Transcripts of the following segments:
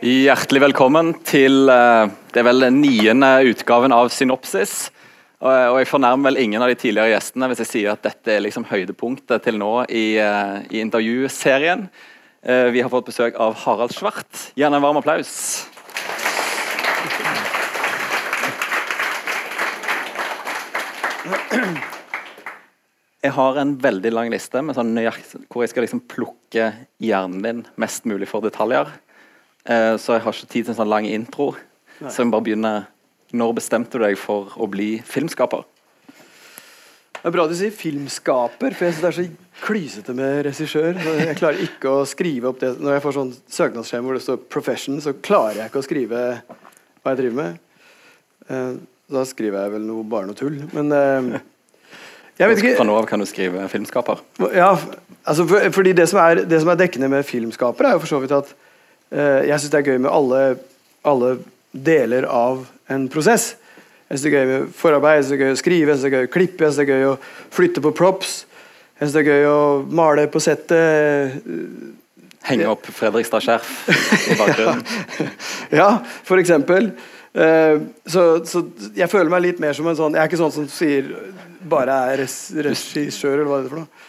Hjertelig velkommen til eh, det er vel den niende utgaven av Synopsis. Og og jeg fornærmer vel ingen av de tidligere gjestene hvis jeg sier at dette er liksom høydepunktet til nå i, eh, i intervjuserien. Eh, Vi har fått besøk av Harald Svart. Gjerne en varm applaus. Jeg har en veldig lang liste med sånn nøyakt, hvor jeg skal liksom plukke hjernen din mest mulig for detaljer. Eh, så jeg har ikke tid til en sånn lang intro. Så jeg må bare begynne Når bestemte du deg for å bli filmskaper? Det er bra du sier filmskaper, for jeg synes det er så klysete med regissør. Jeg klarer ikke å skrive opp det Når jeg får sånn søknadsskjema hvor det står 'profession', så klarer jeg ikke å skrive hva jeg driver med. Eh, Da skriver jeg vel noe, bare noe tull. Men eh, jeg vet ikke Fra nå av kan du skrive filmskaper. Ja, altså for, fordi det som, er, det som er dekkende med filmskaper, er jo for så vidt at jeg syns det er gøy med alle, alle deler av en prosess. Jeg syns det er gøy med forarbeid, jeg synes det er gøy å skrive, jeg synes det er gøy å klippe, jeg synes det er gøy å flytte på props. Jeg synes det er gøy å male på settet. Henge opp Fredrikstad skjerf i bakgrunnen. Ja, for eksempel. Eh, så, så jeg føler meg litt mer som en sånn Jeg er ikke sånn som sier bare er regissør, eller hva det er for noe.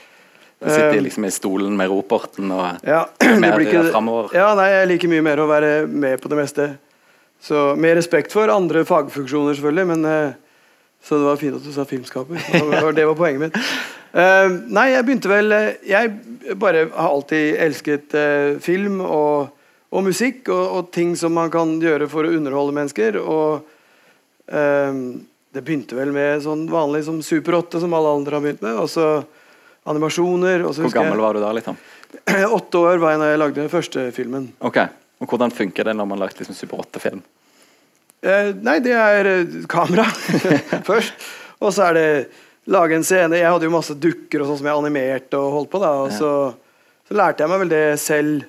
Du sitter Eh, liksom i stolen med roporten og Ja, mer ikke, fremover. ja, nei, jeg liker mye mer å være med på det meste. Så Med respekt for andre fagfunksjoner, selvfølgelig, men eh, Så det var fint at du sa filmskaper. Det var, poenget mitt. Eh, nei, jeg begynte vel Jeg bare har alltid elsket film og, og musikk og, og ting som man kan gjøre for å underholde mennesker. Og det begynte vel med sånn vanlig som Super 8, som alle andre har begynt med. Og så animasjoner. Hvor gammel var du da? liksom? Åtte år var jeg da jeg lagde den første filmen. Ok, og Hvordan funker det når man har lagd liksom Super 8-film? Eh, nei, det er eh, kamera først. Og så er det lage en scene. Jeg hadde jo masse dukker og sånn som jeg animerte og holdt på. da Og så, så lærte jeg meg vel det selv.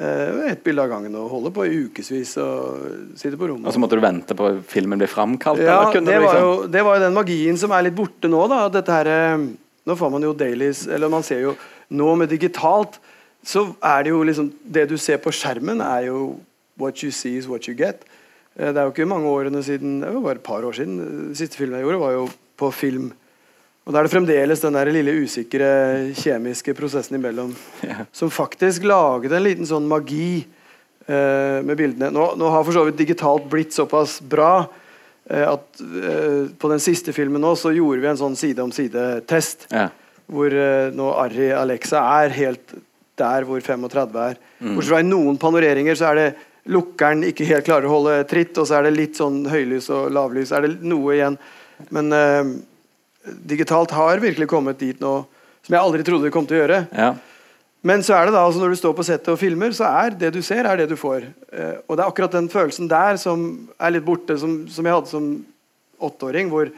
Eh, et bilde av gangen og holde på i ukevis og sitte på rommet. Og så måtte du vente på filmen ble framkalt? Ja, det var, liksom... jo, det var jo den magien som er litt borte nå. da Dette her, eh, Nå får man jo dailies Eller man ser jo Nå med digitalt så er det jo liksom Det du ser på skjermen, er jo what you see is what you get. Eh, Det er jo ikke mange årene siden Det var bare et par år siden. Den siste filmen jeg gjorde, var jo på film. Og da er det fremdeles den der lille usikre kjemiske prosessen imellom yeah. som faktisk laget en liten sånn magi eh, med bildene. Nå, nå har for så vidt digitalt blitt såpass bra eh, at eh, på den siste filmen nå så gjorde vi en sånn side om side-test. Ja. Hvor eh, nå Arri Alexa er helt der hvor 35 er. Bortsett fra i noen panoreringer så er det lukkeren ikke helt klarer å holde tritt, og så er det litt sånn høylys og lavlys. Er det noe igjen. Men uh, digitalt har virkelig kommet dit nå som jeg aldri trodde det kom til å gjøre. Ja. Men så er det da, altså når du står på settet og filmer, så er det du ser, er det du får. Eh, og det er akkurat den følelsen der som er litt borte, som, som jeg hadde som åtteåring, hvor,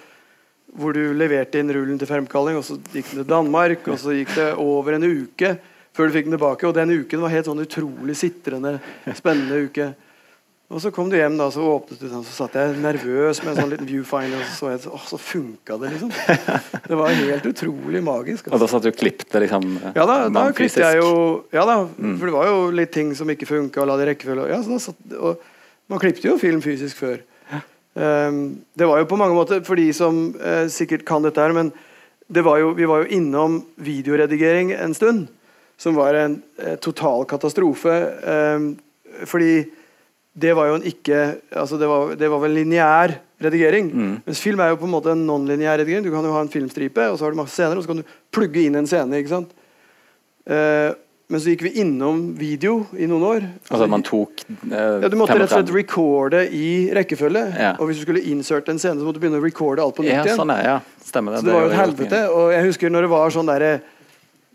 hvor du leverte inn rullen til fremkalling, og så gikk den til Danmark, og så gikk det over en uke før du fikk den tilbake, og den uken var helt sånn utrolig sitrende, spennende uke. Og så kom du hjem, da, så åpnet du den, så satt jeg nervøs med en sånn liten viewfinder, og så så jeg, åh, så funka det, liksom. Det var helt utrolig magisk. Og da satt du og klippte liksom Ja da, da klippet jeg jo Ja da, for det var jo litt ting som ikke funka, og la det rekkefølge. Ja, så da satt, og man klippet jo film fysisk før. Um, det var jo på mange måter, for de som uh, sikkert kan dette her, men det var jo, vi var jo innom videoredigering en stund, som var en uh, total katastrofe. Um, fordi det var jo en ikke altså det var, det var vel lineær redigering. Mens film er jo på en måte en non-lineær redigering. Du kan jo ha en filmstripe, og så har du masse scener, og så kan du plugge inn en scene. ikke sant? Eh, men så gikk vi innom video i noen år. Altså man tok eh, ja, Du måtte rett og slett recorde i rekkefølge. Ja. Og hvis du skulle inserte en scene, så måtte du begynne å recorde alt på nytt Ja, igjen. sånn er ja. Stemmer det. Så det var jo et helvete. Og jeg husker når det var sånn derre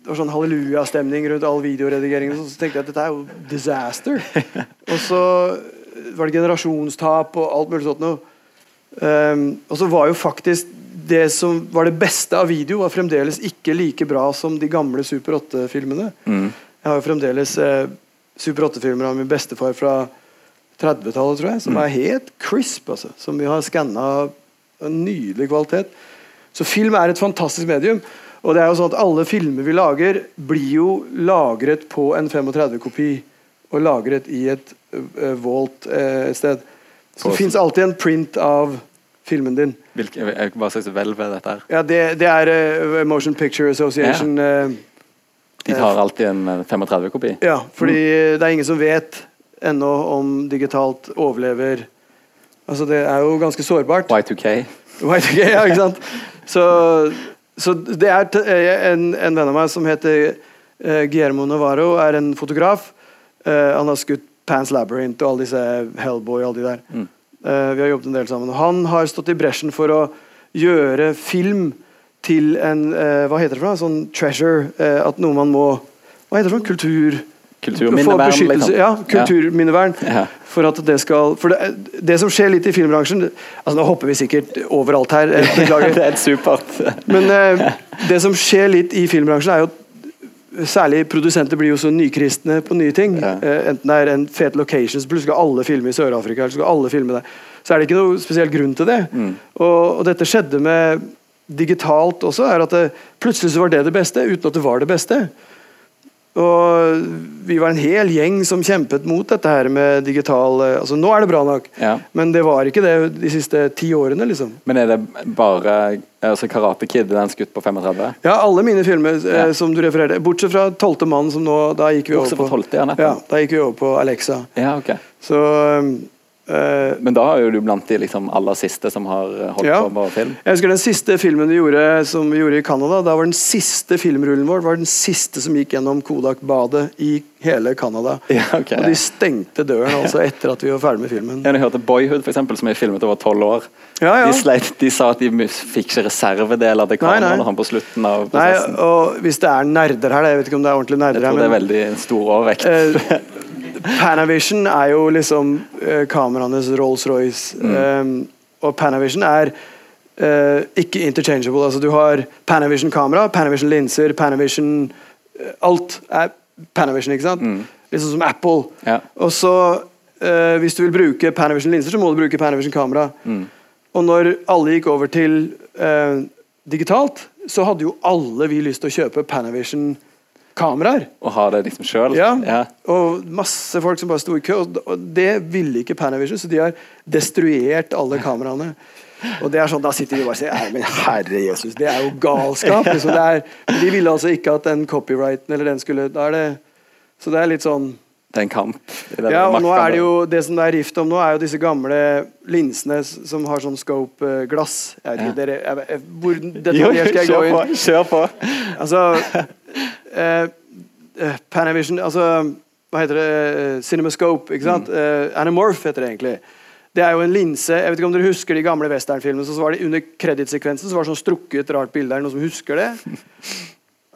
det var sånn hallelujastemning rundt all videoredigeringen. Så tenkte jeg at dette er jo disaster. og så var det generasjonstap og alt mulig sånt noe. Um, og så var jo faktisk det som var det beste av video, var fremdeles ikke like bra som de gamle Super 8-filmene. Mm. Jeg har jo fremdeles eh, Super 8-filmer av min bestefar fra 30-tallet, tror jeg, som er helt crisp. Altså, som vi har skanna nydelig kvalitet. Så film er et fantastisk medium. Og det er jo sånn at alle filmer vi lager, blir jo lagret på en 35-kopi og lagret i et uh, vault uh, et sted. Så det fins alltid en print av filmen din. Hvilke, eh, hva slags hvelv er dette her? Ja, det, det er uh, Motion Picture Association. Ja. De tar alltid en eh, 35-kopi. ja, fordi det er ingen som vet ennå om digitalt overlever Altså, det er jo ganske sårbart. Y2K. Y2K, ja, ikke sant? Så, så det er eh, en, en venn av meg som heter uh, Guillermo Navarro, er en fotograf. Uh, han har skutt Pans Labyrinth og alle disse Hellboy og alle de der. Mm. Uh, vi har jobbet en del sammen. Han har stått i bresjen for å gjøre film til en Hva heter det for noe? Sånn treasure. at noe man må Hva heter det for noe? Kultur... Kulturminnevern, liksom. Ja, kulturminnevern. Ja. For at det skal For det, det som skjer litt i filmbransjen Altså Nå hopper vi sikkert overalt her, eh, beklager. det er et supert. Men eh, det som skjer litt i filmbransjen, er jo at særlig produsenter blir jo så nykristne på nye ting. Ja. Eh, enten det er en fet location, så plutselig skal alle filme i Sør-Afrika, eller så skal alle filme der. Så er det ikke noe spesiell grunn til det. Mm. Og, og dette skjedde med digitalt også, er at det, plutselig så var det det beste, uten at det var det beste. Og vi var en hel gjeng som kjempet mot dette her med digital eh, Altså, nå er det bra nok, Ja. men det var ikke det de siste ti årene, liksom. Men er det bare altså Karate Kid, den skutt på 35? Ja, alle mine filmer eh, Ja. som du refererte, bortsett fra 12. mann, som nå Da gikk vi over på fra 12., ja, da gikk vi over på Alexa. Ja, ok. Så um, Men da er du blant de liksom aller siste som har eh, holdt Ja. på med film? Jeg husker den siste filmen vi gjorde som vi gjorde i Canada. Da var den siste filmrullen vår var den siste som gikk gjennom Kodak-badet i hele Canada. Ja, okay, Og de stengte døren altså etter at vi var ferdig med filmen. Jeg hørte Boyhood, for eksempel, som er filmet over tolv år. Ja, ja. De, sleit, de sa at de fikk ikke reservedeler til kameraet på slutten av Nei, og hvis det er nerder her, jeg vet ikke om det er ordentlig Jeg tror her, det er veldig stor overvekt. Panavision er jo liksom uh, kameraenes Rolls-Royce. Mm. Um, og Panavision er uh, ikke interchangeable. Altså du har Panavision-kamera, Panavision-linser, Panavision eh, Alt er Panavision, ikke sant? Mm. Liksom som Apple. Ja. Og så, uh, hvis du vil bruke Panavision-linser, så må du bruke Panavision-kamera. Mm. Og når alle gikk over til digitalt, så hadde jo alle vi lyst til å kjøpe Panavision-kameraer. Og ha det liksom sjøl. Ja, og masse folk som bare sto i kø. og- det ville ikke Panavision, så de har destruert alle kameraene. Og det er sånn, Da sitter vi bare og sier Nei, men herre Jesus, det er jo galskap! Liksom. Det er, de ville altså ikke at den copyrighten eller den skulle da er det, Så det er litt sånn Det er en kamp. det Ja, og nå er det jo Det som det er rift om nå, er jo disse gamle linsene som har sånn scope-glass. Jeg vet ikke, Ja. dere jeg, jeg, Hvor detaljert skal jeg gå kjør på! inn? Kjør på. Altså eh, eh, Panavision Altså, hva heter det? Eh, Cinemascope, ikke sant? Eh, Anamorph heter det egentlig. Det er jo en linse Jeg vet ikke om dere husker de gamle westernfilmene. Så var det Under kredittsekvensen så var det sånn strukket, rart bilde. Er det noen som husker det?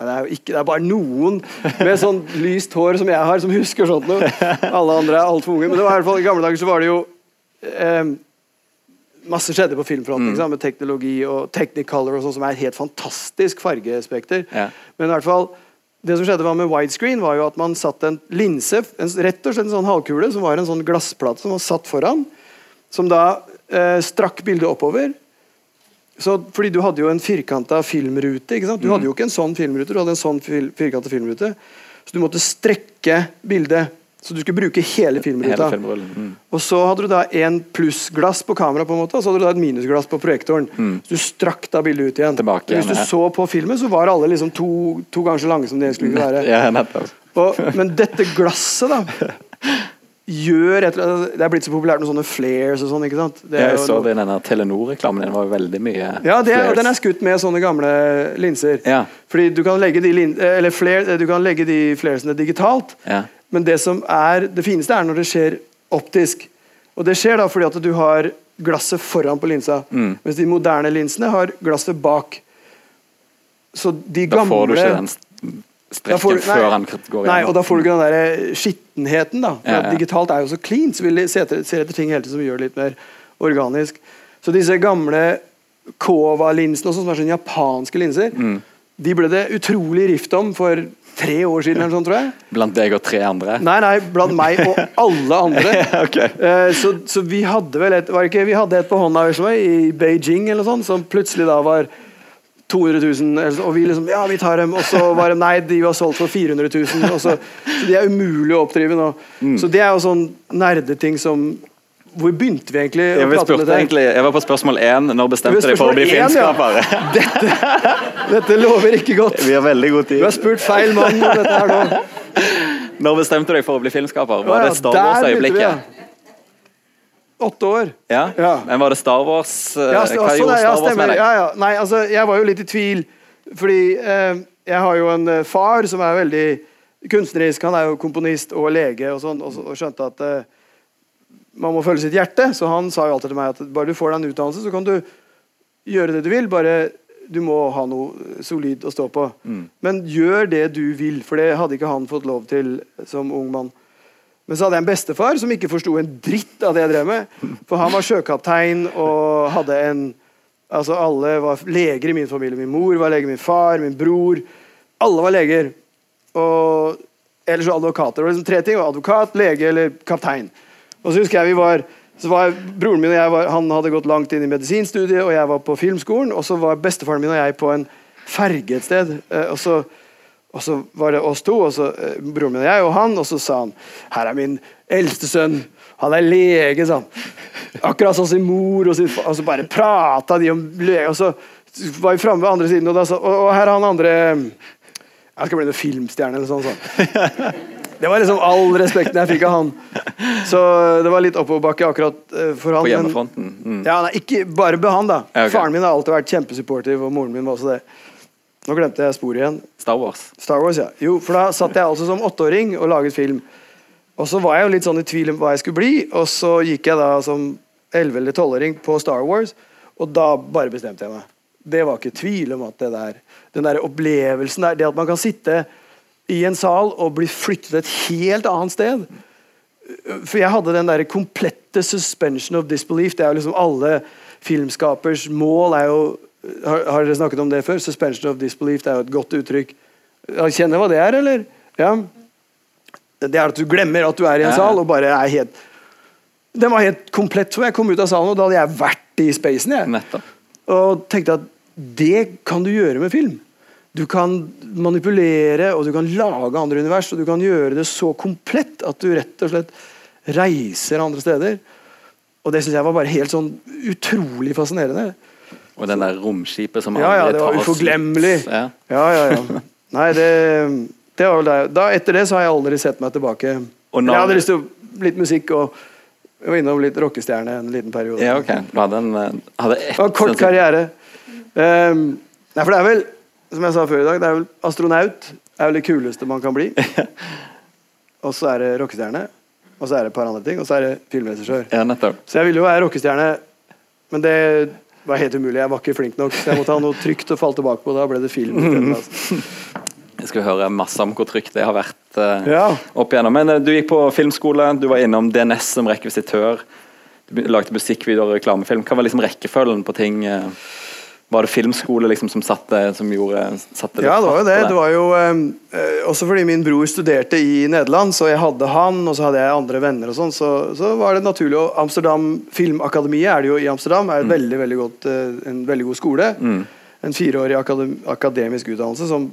Det er jo ikke, det er bare noen med sånn lyst hår som jeg har, som husker sånt noe. Alle andre er altfor unge. Men det var i hvert fall i gamle dager så var det jo eh, Masse skjedde på filmfronten mm. med teknologi og Technicolor og sånn, som er et helt fantastisk fargespekter. Ja. Men i hvert fall det som skjedde var med widescreen, var jo at man satte en linse, en, rett og slett en sånn halvkule, som var en sånn glassplate som var satt foran, som da eh, strakk bildet oppover. Så, fordi du hadde jo en firkanta filmrute. ikke sant? Du hadde jo ikke en sånn filmrute, du hadde en sånn fil, firkanta filmrute. Så du måtte strekke bildet. Så du skulle bruke hele filmruta. Hele. Mm. Og så hadde du da en plussglass på kamera, på en måte, og så hadde du da et minusglass på projektoren. Så du strakk da bildet ut igjen. Tilbake Men Hvis du ja. så på filmen, så var alle liksom to, to ganger så lange som de skulle være. Ja. Og, men dette glasset, da gjør et, eller annet- Det er blitt så populært med sånne flares og sånn. ikke sant? Det Jeg så det denne Telenor-reklamen. Den var veldig mye Ja, det, flares. den er skutt med sånne gamle linser. Ja. Fordi du kan legge de, lin, eller flare, du kan legge de flaresene digitalt, Ja. Men det som er det fineste, er når det skjer optisk. Og det skjer da fordi at du har glasset foran på linsa, Mm. mens de moderne linsene har glasset bak. Så de gamle Da får du ikke den strekken får du- nei, før han går Nei, og da får du ikke den der skittenheten, da. For Ja, ja. Digitalt er jo så clean, så vi ser etter, ser etter ting hele tiden som gjør det litt mer organisk. Så disse gamle Kova-linsene, som er sånne japanske linser, Mm. de ble det utrolig rift om for tre år siden, eller sånn, tror jeg. Blant deg og tre andre. Nei, nei, blant meg og alle andre. ok. Eh, så, så vi hadde vel et Var det ikke vi hadde et på hånda sånn, i Beijing eller sånn, som plutselig da var 200 000, og vi liksom Ja, vi tar dem. Og så var de Nei, de var solgt for 400 000. Og så, så de er umulig å oppdrive nå. Mm. Så det er jo sånn nerdeting som Hvor begynte vi egentlig å Jeg, prate om dette? egentlig, jeg var på spørsmål én. Når bestemte er deg for å bli filmskapere? ja. Dette, Dette lover ikke godt. Vi har veldig god tid. Du har spurt feil mann om dette her nå. Når bestemte dere for å bli filmskaper? Var det Star vi, Wars-øyeblikket? Åtte år. Ja. Ja. Men var det Star Wars? Ja, Ja, Hva sånn gjorde Star Wars med deg? Ja, ja. Nei, altså, jeg var jo litt i tvil, fordi eh, jeg har jo en eh, far som er veldig kunstnerisk. Han er jo komponist og lege og sånn, og, så- og skjønte at eh, man må følge sitt hjerte. Så han sa jo alltid til meg at bare du får deg en utdannelse, så kan du gjøre det du vil. Bare du må ha noe solid å stå på. Men gjør det du vil, for det hadde ikke han fått lov til som ung mann. Men så hadde jeg en bestefar som ikke forsto en dritt av det jeg drev med. For han var sjøkaptein og hadde en Altså Alle var leger i min familie. Min mor var lege, min far, min bror. Alle var leger. Og ellers advokater. Det var liksom tre ting. Advokat, lege eller kaptein. Og så husker jeg vi var så var Broren min og jeg var, han hadde gått langt inn i medisinstudiet, og jeg var på filmskolen. Og så var bestefaren min og jeg på en ferge et sted. eh, Og så, og så var det oss to, og så eh, broren min og jeg og han, og så sa han Her er min eldste sønn. Han er lege, sa han. Akkurat sånn sin mor og sin far. Og så bare prata de om lege. Og så var vi framme ved andre siden, og, da sa, og, og her er han andre Jeg skal bli noen filmstjerne eller sånn. sånn. Det var liksom all respekten jeg fikk av han. Så det var litt oppoverbakke akkurat eh, for han. På hjemmefronten? Mm. ja, nei, ikke bare med han, da. Ja, okay. Faren min har alltid vært kjempesupportive, og moren min var også det. Nå glemte jeg sporet igjen. Star Wars? Star Wars, ja. Jo, for da satt jeg altså som åtteåring og laget film. Og så var jeg jo litt sånn i tvil om hva jeg skulle bli, og så gikk jeg da som elleve- eller tolvåring på Star Wars, og da bare bestemte jeg meg. Det var ikke tvil om at det der Den der opplevelsen der, det at man kan sitte i en sal og bli flyttet et helt annet sted for jeg hadde den der komplette suspension of disbelief. Det er jo liksom alle filmskapers mål er jo Har, har dere snakket om det før? Suspension of disbelief det er jo et godt uttrykk. Kjenner hva det er, eller? Ja. Det er at du glemmer at du er i en sal, og bare er helt Den var helt komplett for. Jeg kom ut av salen, og da hadde jeg vært i spacen. jeg Nettopp. og tenkte at det kan du gjøre med film. Du kan manipulere og du kan lage andre univers, og du kan gjøre det så komplett at du rett og slett reiser andre steder. Og det syns jeg var bare helt sånn utrolig fascinerende. Og den der romskipet som Ja, ja, det var uforglemmelig. Ja. Ja, ja, ja. Nei, det, det var vel det. Da, etter det så har jeg aldri sett meg tilbake. Når- Jeg hadde lyst til å- litt musikk og jeg var innom litt rockestjerne en liten periode. ja, ok. Du hadde en eh, hadde et, Det var en kort karriere. Um, nei, for det er vel, som jeg sa før i dag, det er vel astronaut er vel det kuleste man kan bli. Og så er det rockestjerne, og så er det et par andre ting, og så er det filmregissør. Ja. Så jeg ville jo være rockestjerne, men det var helt umulig. Jeg var ikke flink nok, så jeg måtte ha noe trygt å falle tilbake på. Da ble det film. Altså. Jeg skal høre masse om hvor trygt det har vært uh, Ja. opp igjennom. Men uh, du gikk på filmskole, du var innom DNS som rekvisitør. Du lagde musikkvideoer og reklamefilm. Hva var liksom rekkefølgen på ting? eh, Var det filmskole liksom som satte, som gjorde, satte Ja, det var jo det. det var jo, eh, også fordi min bror studerte i Nederland, så jeg hadde han, og så hadde jeg andre venner og sånn, så, så var det naturlig. Og Amsterdam Filmakademiet er det jo i Amsterdam, er et veldig, veldig godt, eh, en veldig god skole. En fireårig akadem, akademisk utdannelse som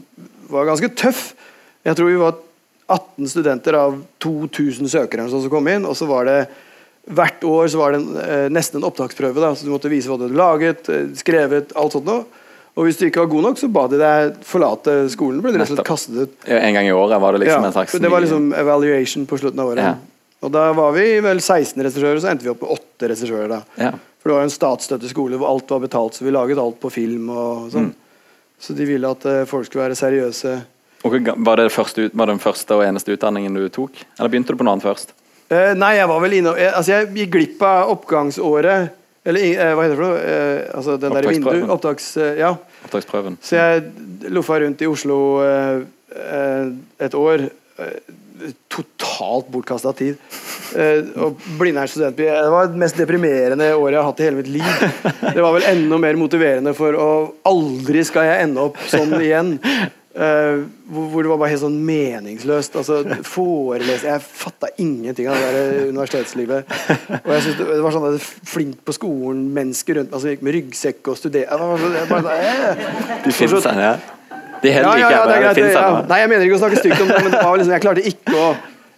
var ganske tøff. Jeg tror vi var 18 studenter av 2000 søkere som kom inn, og så var det Hvert år så var det en, eh, nesten en opptaksprøve. Da, så Du måtte vise hva du hadde laget, eh, skrevet, alt sånt noe. Og hvis du ikke var god nok, så ba de deg forlate skolen. Ble du slett kastet ut. Ja, En gang i året var det liksom Ja, en slags det var liksom evaluation på slutten av året. Ja. Og da var vi vel 16 regissører, så endte vi opp med 8 regissører. da. Ja. For det var jo en statsstøttet skole hvor alt var betalt, så vi laget alt på film og Mm. sånn. Så de ville at eh, folk skulle være seriøse. Og var det første, var det den første og eneste utdanningen du tok? Eller begynte du på noe annet først? Eh, nei, jeg var vel inne jeg, Altså, jeg gikk glipp av oppgangsåret. Eller eh, hva heter det for noe? Eh, altså den der vindu... Opptaks... Eh, ja. Opptaksprøven? Så jeg loffa rundt i Oslo eh, et år. Eh, totalt bortkasta tid. Og Blindern studentby Det var det mest deprimerende året jeg har hatt i hele mitt liv. Det var vel enda mer motiverende for å Aldri skal jeg ende opp sånn igjen. Eh, hvor, hvor det var bare helt sånn meningsløst. Altså, forelese Jeg fatta ingenting av det der universitetslivet. Og jeg synes det, det var sånn at flink på skolen, mennesker rundt meg som gikk med ryggsekk og studerte De finnes her, ja. De heller ikke ja, ja, ja, det er greit, Det ja. Nei, jeg mener ikke å snakke stygt om det, men det var liksom, jeg klarte ikke å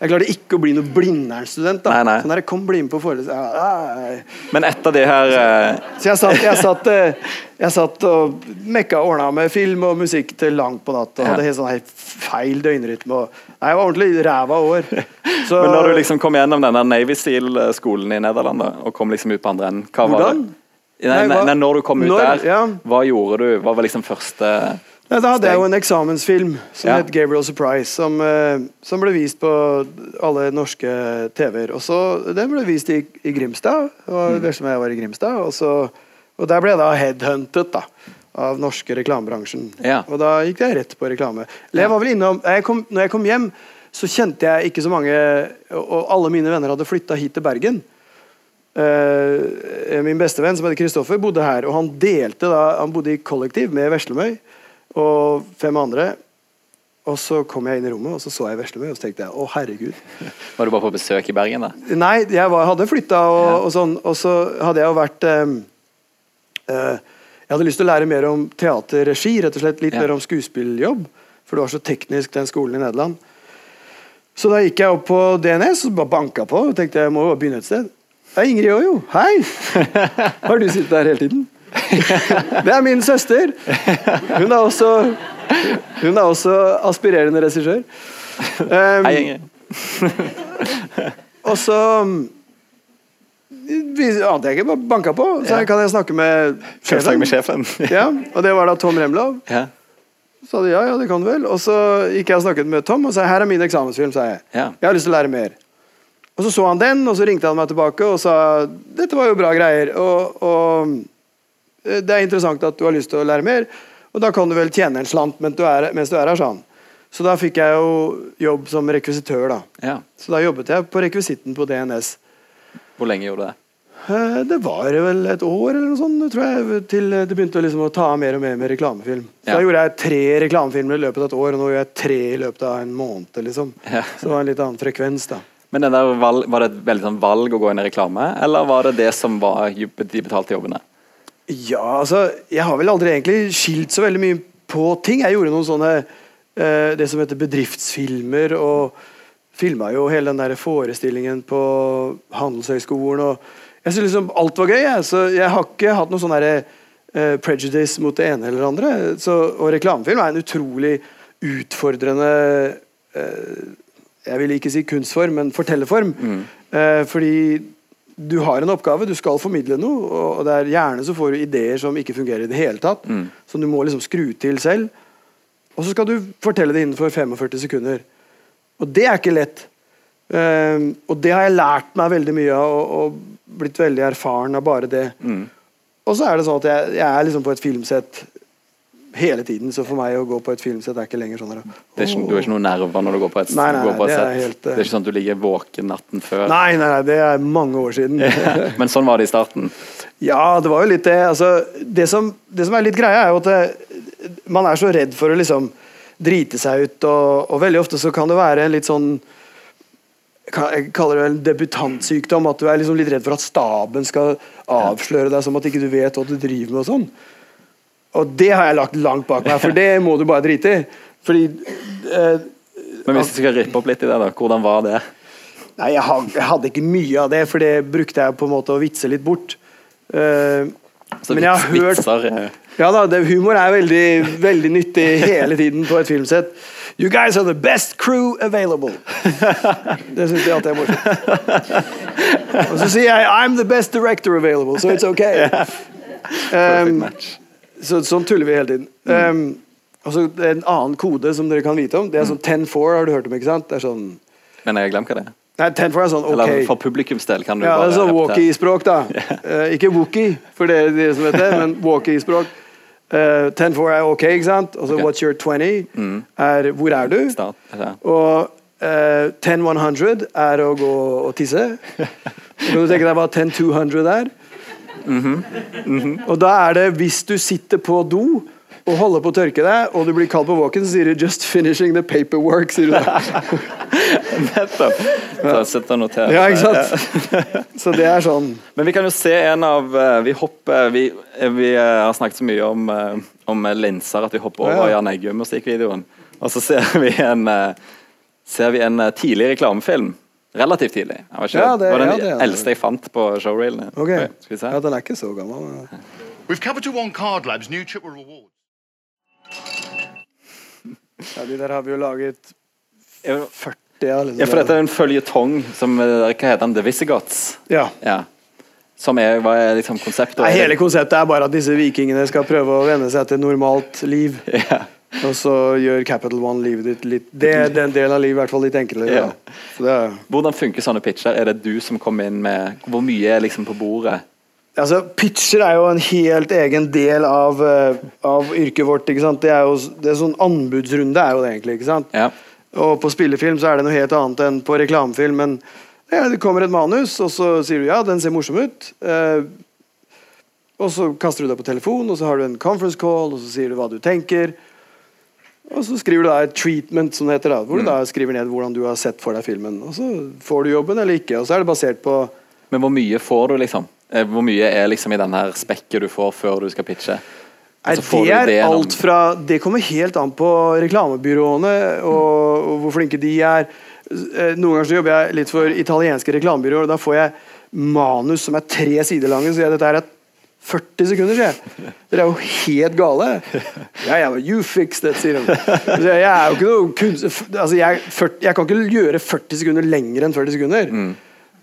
jeg klarte ikke å bli noe Blindern-student. da Nei, nei. Sånn der, Kom, bli med på forelesning. Men etter det her eh, Så jeg satt, jeg satt, eh, jeg satt og mekka ordna med film og musikk til langt på natt. Og Ja. hadde helt sånn helt feil døgnrytme. Og, nei, jeg var ordentlig ræva år. Så, Men når du liksom kom gjennom denne Navy Seal-skolen i Nederland da, og kom liksom ut på andre enden hva var Hvordan? det? Nei, nei, nei, når du kom ut Når? der, Ja. hva gjorde du? Hva var liksom første Nei, Da hadde jeg jo en eksamensfilm som Ja. het 'Gabriel Surprise', som, eh, som ble vist på alle norske TV-er. Og så, Den ble vist i, i Grimstad, og Mm. som jeg var i Grimstad. Og, så, og der ble jeg da headhuntet da, av norske reklamebransjen. Ja. Og da gikk jeg rett på reklame. Jeg var vel innom, jeg kom, når jeg kom hjem, så kjente jeg ikke så mange Og og alle mine venner hadde flytta hit til Bergen. Uh, min bestevenn som heter Kristoffer, bodde her. Og han delte da, han bodde i kollektiv med Veslemøy og fem andre. Og så kom jeg inn i rommet, og så så jeg Veslemøy, og så tenkte jeg å herregud. Var du bare på besøk i Bergen, da? Nei, jeg var, hadde flytta, og, og sånn, og så hadde jeg jo vært um, uh, Jeg hadde lyst til å lære mer om teaterregi, rett og slett litt Ja. mer om skuespilljobb. For det var så teknisk, den skolen i Nederland. Så da gikk jeg opp på DNS og bare banka på og tenkte jeg må jo begynne et sted. Det er Ingrid òg, jo. Hei! Har du sittet der hele tiden? Det er min søster. Hun er også, hun er også aspirerende regissør. Um, Hei, Ingrid. og så mm, ante jeg ikke, bare banka på. Så Ja. kan jeg snakke med sjefen. med sjefen. Ja, og det var da Tom Remlov. Ja. Så sa de ja, ja, det kan du vel. Og så gikk jeg og snakket med Tom og sa her er min eksamensfilm. sa jeg. Ja. Jeg har lyst til å lære mer. Og så så han den, og så ringte han meg tilbake og sa dette var jo bra greier. Og, og det er interessant at du har lyst til å lære mer, og da kan du vel tjene en slant mens du er, mens du er her, sa han. Så da fikk jeg jo jobb som rekvisitør, da. ja. Så da jobbet jeg på rekvisitten på DNS. Hvor lenge gjorde du det? Eh, Det var vel et år eller noe sånt, tror jeg, til det begynte liksom å ta mer og mer med reklamefilm. Så Ja. Da gjorde jeg tre reklamefilmer i løpet av et år, og nå gjør jeg tre i løpet av en måned. liksom. Ja. Så det var en litt annen frekvens, da. Men den der valg, Var det et veldig sånn valg å gå inn i reklame, eller var det det som var de betalte jobbene? Ja, altså, jeg har vel aldri egentlig skilt så veldig mye på ting. Jeg gjorde noen sånne eh, det som heter bedriftsfilmer, og filma jo hele den der forestillingen på Handelshøyskolen. og Jeg syns liksom alt var gøy, jeg. Så jeg har ikke hatt noe sånn derre eh, prejudice mot det ene eller det andre. Så, og reklamefilm er en utrolig utfordrende eh, Jeg vil ikke si kunstform, men fortellerform. Eh, fordi du har en oppgave, du skal formidle noe, og det er gjerne så får du ideer som ikke fungerer i det hele tatt. Som du må liksom skru til selv. Og så skal du fortelle det innenfor 45 sekunder. Og det er ikke lett. Um, og det har jeg lært meg veldig mye av, og, og blitt veldig erfaren av bare det. Og så er det sånn at jeg, jeg er liksom på et filmsett hele tiden, så for meg å gå på et filmsett er ikke lenger sånn der, Det er ikke, du har ikke noen nerver når du går på et, Nei, nei, går på et det er sett? helt, eh, det er ikke sånn at du ligger våken natten før? Nei, nei, nei, det er mange år siden. Men sånn var det i starten? Ja, det var jo litt det. Altså, det, som, det som er litt greia, er jo at det, man er så redd for å liksom drite seg ut, og, og veldig ofte så kan det være en litt sånn jeg kaller det en debutantsykdom. At du er liksom litt redd for at staben skal avsløre deg som at ikke du vet hva du driver med. Og sånn Og det har jeg lagt langt bak meg, for det må du bare drite i. Fordi eh, Men hvis du skal rippe opp litt i det, da, hvordan var det? Nei, jeg, hadde ikke mye av det, for det brukte jeg på en måte å vitse litt bort. Eh, Så men jeg har hørt vitser, Ja da, det, humor er veldig, veldig nyttig hele tiden på et filmsett. You guys are the best crew available. Det syns jeg alltid er morsomt. Og så sier jeg I'm the best director available, so it's okay. Um. Så, sånn tuller vi hele tiden. Um, og så En annen kode som dere kan vite om, det er sånn 10-4, har du hørt om? ikke sant? Det er sånn Men jeg glemte hva det er. Nei, 10-4 er sånn OK. Eller for publikums del kan du Ja, det bare er sånn walkie-språk, da. uh, ikke wookie, for det er det som vet det, men walkie-språk. Uh, 10-4 er OK, ikke sant? Og så okay. what's your 20 er hvor er du? Start, ja. Og eh, 10-100 er å gå og tisse. Kan du tenke deg hva 10-200 er. Mhm. Og da er det hvis du sitter på do og holder på å tørke deg, og du blir kald på våken, så sier du 'just finishing the paperwork'. sier du da. Nettopp. Så sitter og noterer. Ja, ikke sant? Så det er sånn Men vi kan jo se en av eh, Vi hopper Vi, vi eh, har snakket så mye om, eh, om linser at vi hopper over Ja, ja. Jan Eggum-musikkvideoen. Og så ser vi en eh, Ser vi en eh, tidlig reklamefilm. Relativt tidlig. Jeg var ikke, Ja, det- det var den ja, det eldste jeg fant på showreelen. Ok. Skal vi se. Ja, den er ikke så gammel. Ja, de der har vi jo laget 40 ja, liksom. Ja, for dette er en føljetong som eh, Hva heter den? The Visigoths? Ja. Ja. Som er, hva er liksom konseptet? Nei, hele konseptet er bare at disse vikingene skal prøve å venne seg til normalt liv. ja. Og så gjør Capital One livet ditt litt Det er den delen av livet i hvert fall litt enklere. Ja. Så det er, Hvordan funker sånne pitcher? Er det du som kommer inn med Hvor mye er liksom på bordet? altså, pitcher er jo en helt egen del av, eh, av yrket vårt. Ikke sant? Det er jo det er sånn anbudsrunde er jo det egentlig. ikke sant? Ja. Og på spillefilm så er det noe helt annet enn på reklamefilm. Men ja, det kommer et manus, og så sier du ja, den ser morsom ut. Eh, og så kaster du deg på telefon, og så har du en conference call, og så sier du hva du tenker. Og så skriver du da et treatment, som det heter, da, hvor du da skriver ned hvordan du har sett for deg filmen. Og så får du jobben eller ikke. Og så er det basert på Men hvor mye får du, liksom? Eh, Hvor mye er liksom i den her spekket du får før du skal pitche? Nei, Altså, det er det alt fra Det kommer helt an på reklamebyråene og, og hvor flinke de er. Eh, Noen ganger så jobber jeg litt for italienske reklamebyråer, og da får jeg manus som er tre sider lange. Så jeg, dette her er 40 sekunder, sier jeg. Dere er jo helt gale. Ja, ja, you fix that, sier de. Jeg er jo ikke noe kunst... Altså, jeg, 40, jeg kan ikke gjøre 40 sekunder lenger enn 40 sekunder.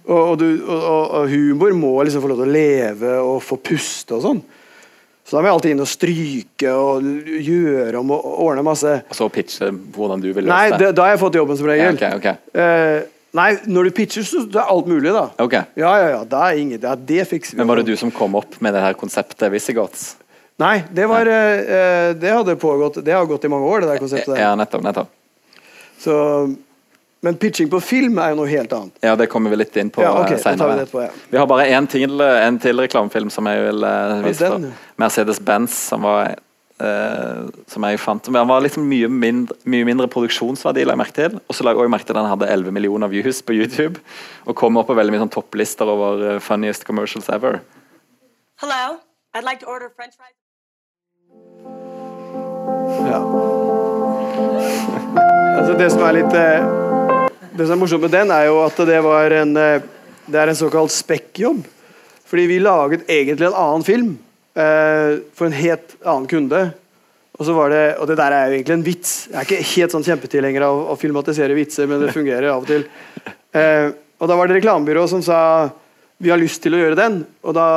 Og, og, du, og, og, humor må liksom få lov til å leve og få puste og sånn. Så da må jeg alltid inn og stryke og gjøre om og ordne masse. Og så pitche hvordan du vil løse det? Nei, da har jeg fått jobben som Ja, regel. ok, ok. Eh, nei, når du pitcher, så det er alt mulig, da. Ok. Ja, ja, ja. det er ingen, ja, det fikser vi. Men var det du som kom opp med det her konseptet Visigoths? Nei, det var eh, eh, Det hadde pågått Det har gått i mange år, det der konseptet der. Ja, nettopp. nettopp. Så, men pitching på film er jo noe helt annet. Ja, det kommer vi litt inn på Ja, ok, eh, tar vi senere. ja. Vi har bare en til, en til reklamefilm som jeg vil vise vise den, ja. Mercedes-Benz, som var eh, som jeg fant Men han var liksom mye mindre, mye mindre produksjonsverdi, la jeg merke til. Og så la jeg også merke til at han hadde 11 millioner views på YouTube. Og kom opp på veldig mye sånn topplister over uh, funniest commercials ever. Hello, I'd like to order french fries. Ja. Altså det som er litt eh, Det som er morsomt med den, er jo at det var en Det er en såkalt spekkjobb. Fordi vi laget egentlig en annen film eh, for en helt annen kunde. Og så var det, og det der er jo egentlig en vits. Jeg er ikke helt sånn kjempetilhenger av å filmatisere vitser, men det fungerer av og til. Eh, og da var det reklamebyrå som sa vi har lyst til å gjøre den. Og da,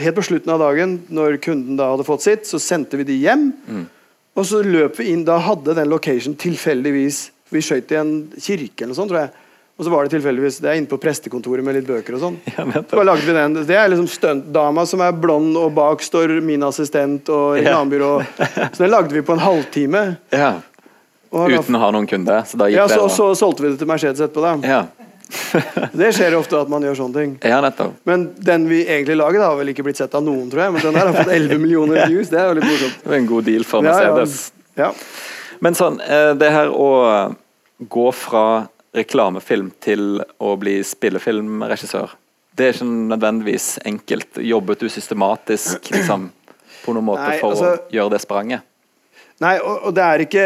helt på slutten av dagen, når kunden da hadde fått sitt, så sendte vi de hjem. Og så løp vi inn, da hadde den location tilfeldigvis Vi skøyt i en kirke eller noe sånt, tror jeg. Og så var det tilfeldigvis Det er inne på prestekontoret med litt bøker og sånn. Ja. Så lagde vi den. Det er liksom stuntdama som er blond, og bak står min assistent og reklamebyrå. Så den lagde vi på en halvtime. Ja. Uten å ha noen kunder. Så da gikk ja, så, det så solgte vi det til Mercedes etterpå. da ja. Det skjer ofte at man gjør sånne ting. ja, nettopp. Men den vi egentlig laget, har vel ikke blitt sett av noen, tror jeg. Men den her har fått 11 millioner views. Det er jo litt morsomt. Det var en god deal for Ja, ja. Mercedes. Ja. Men sånn, eh, det her å gå fra reklamefilm til å bli spillefilmregissør, det er ikke nødvendigvis enkelt. Jobbet du systematisk liksom, på noen måte Nei, for altså- å gjøre det spranget? Nei, og, og det er ikke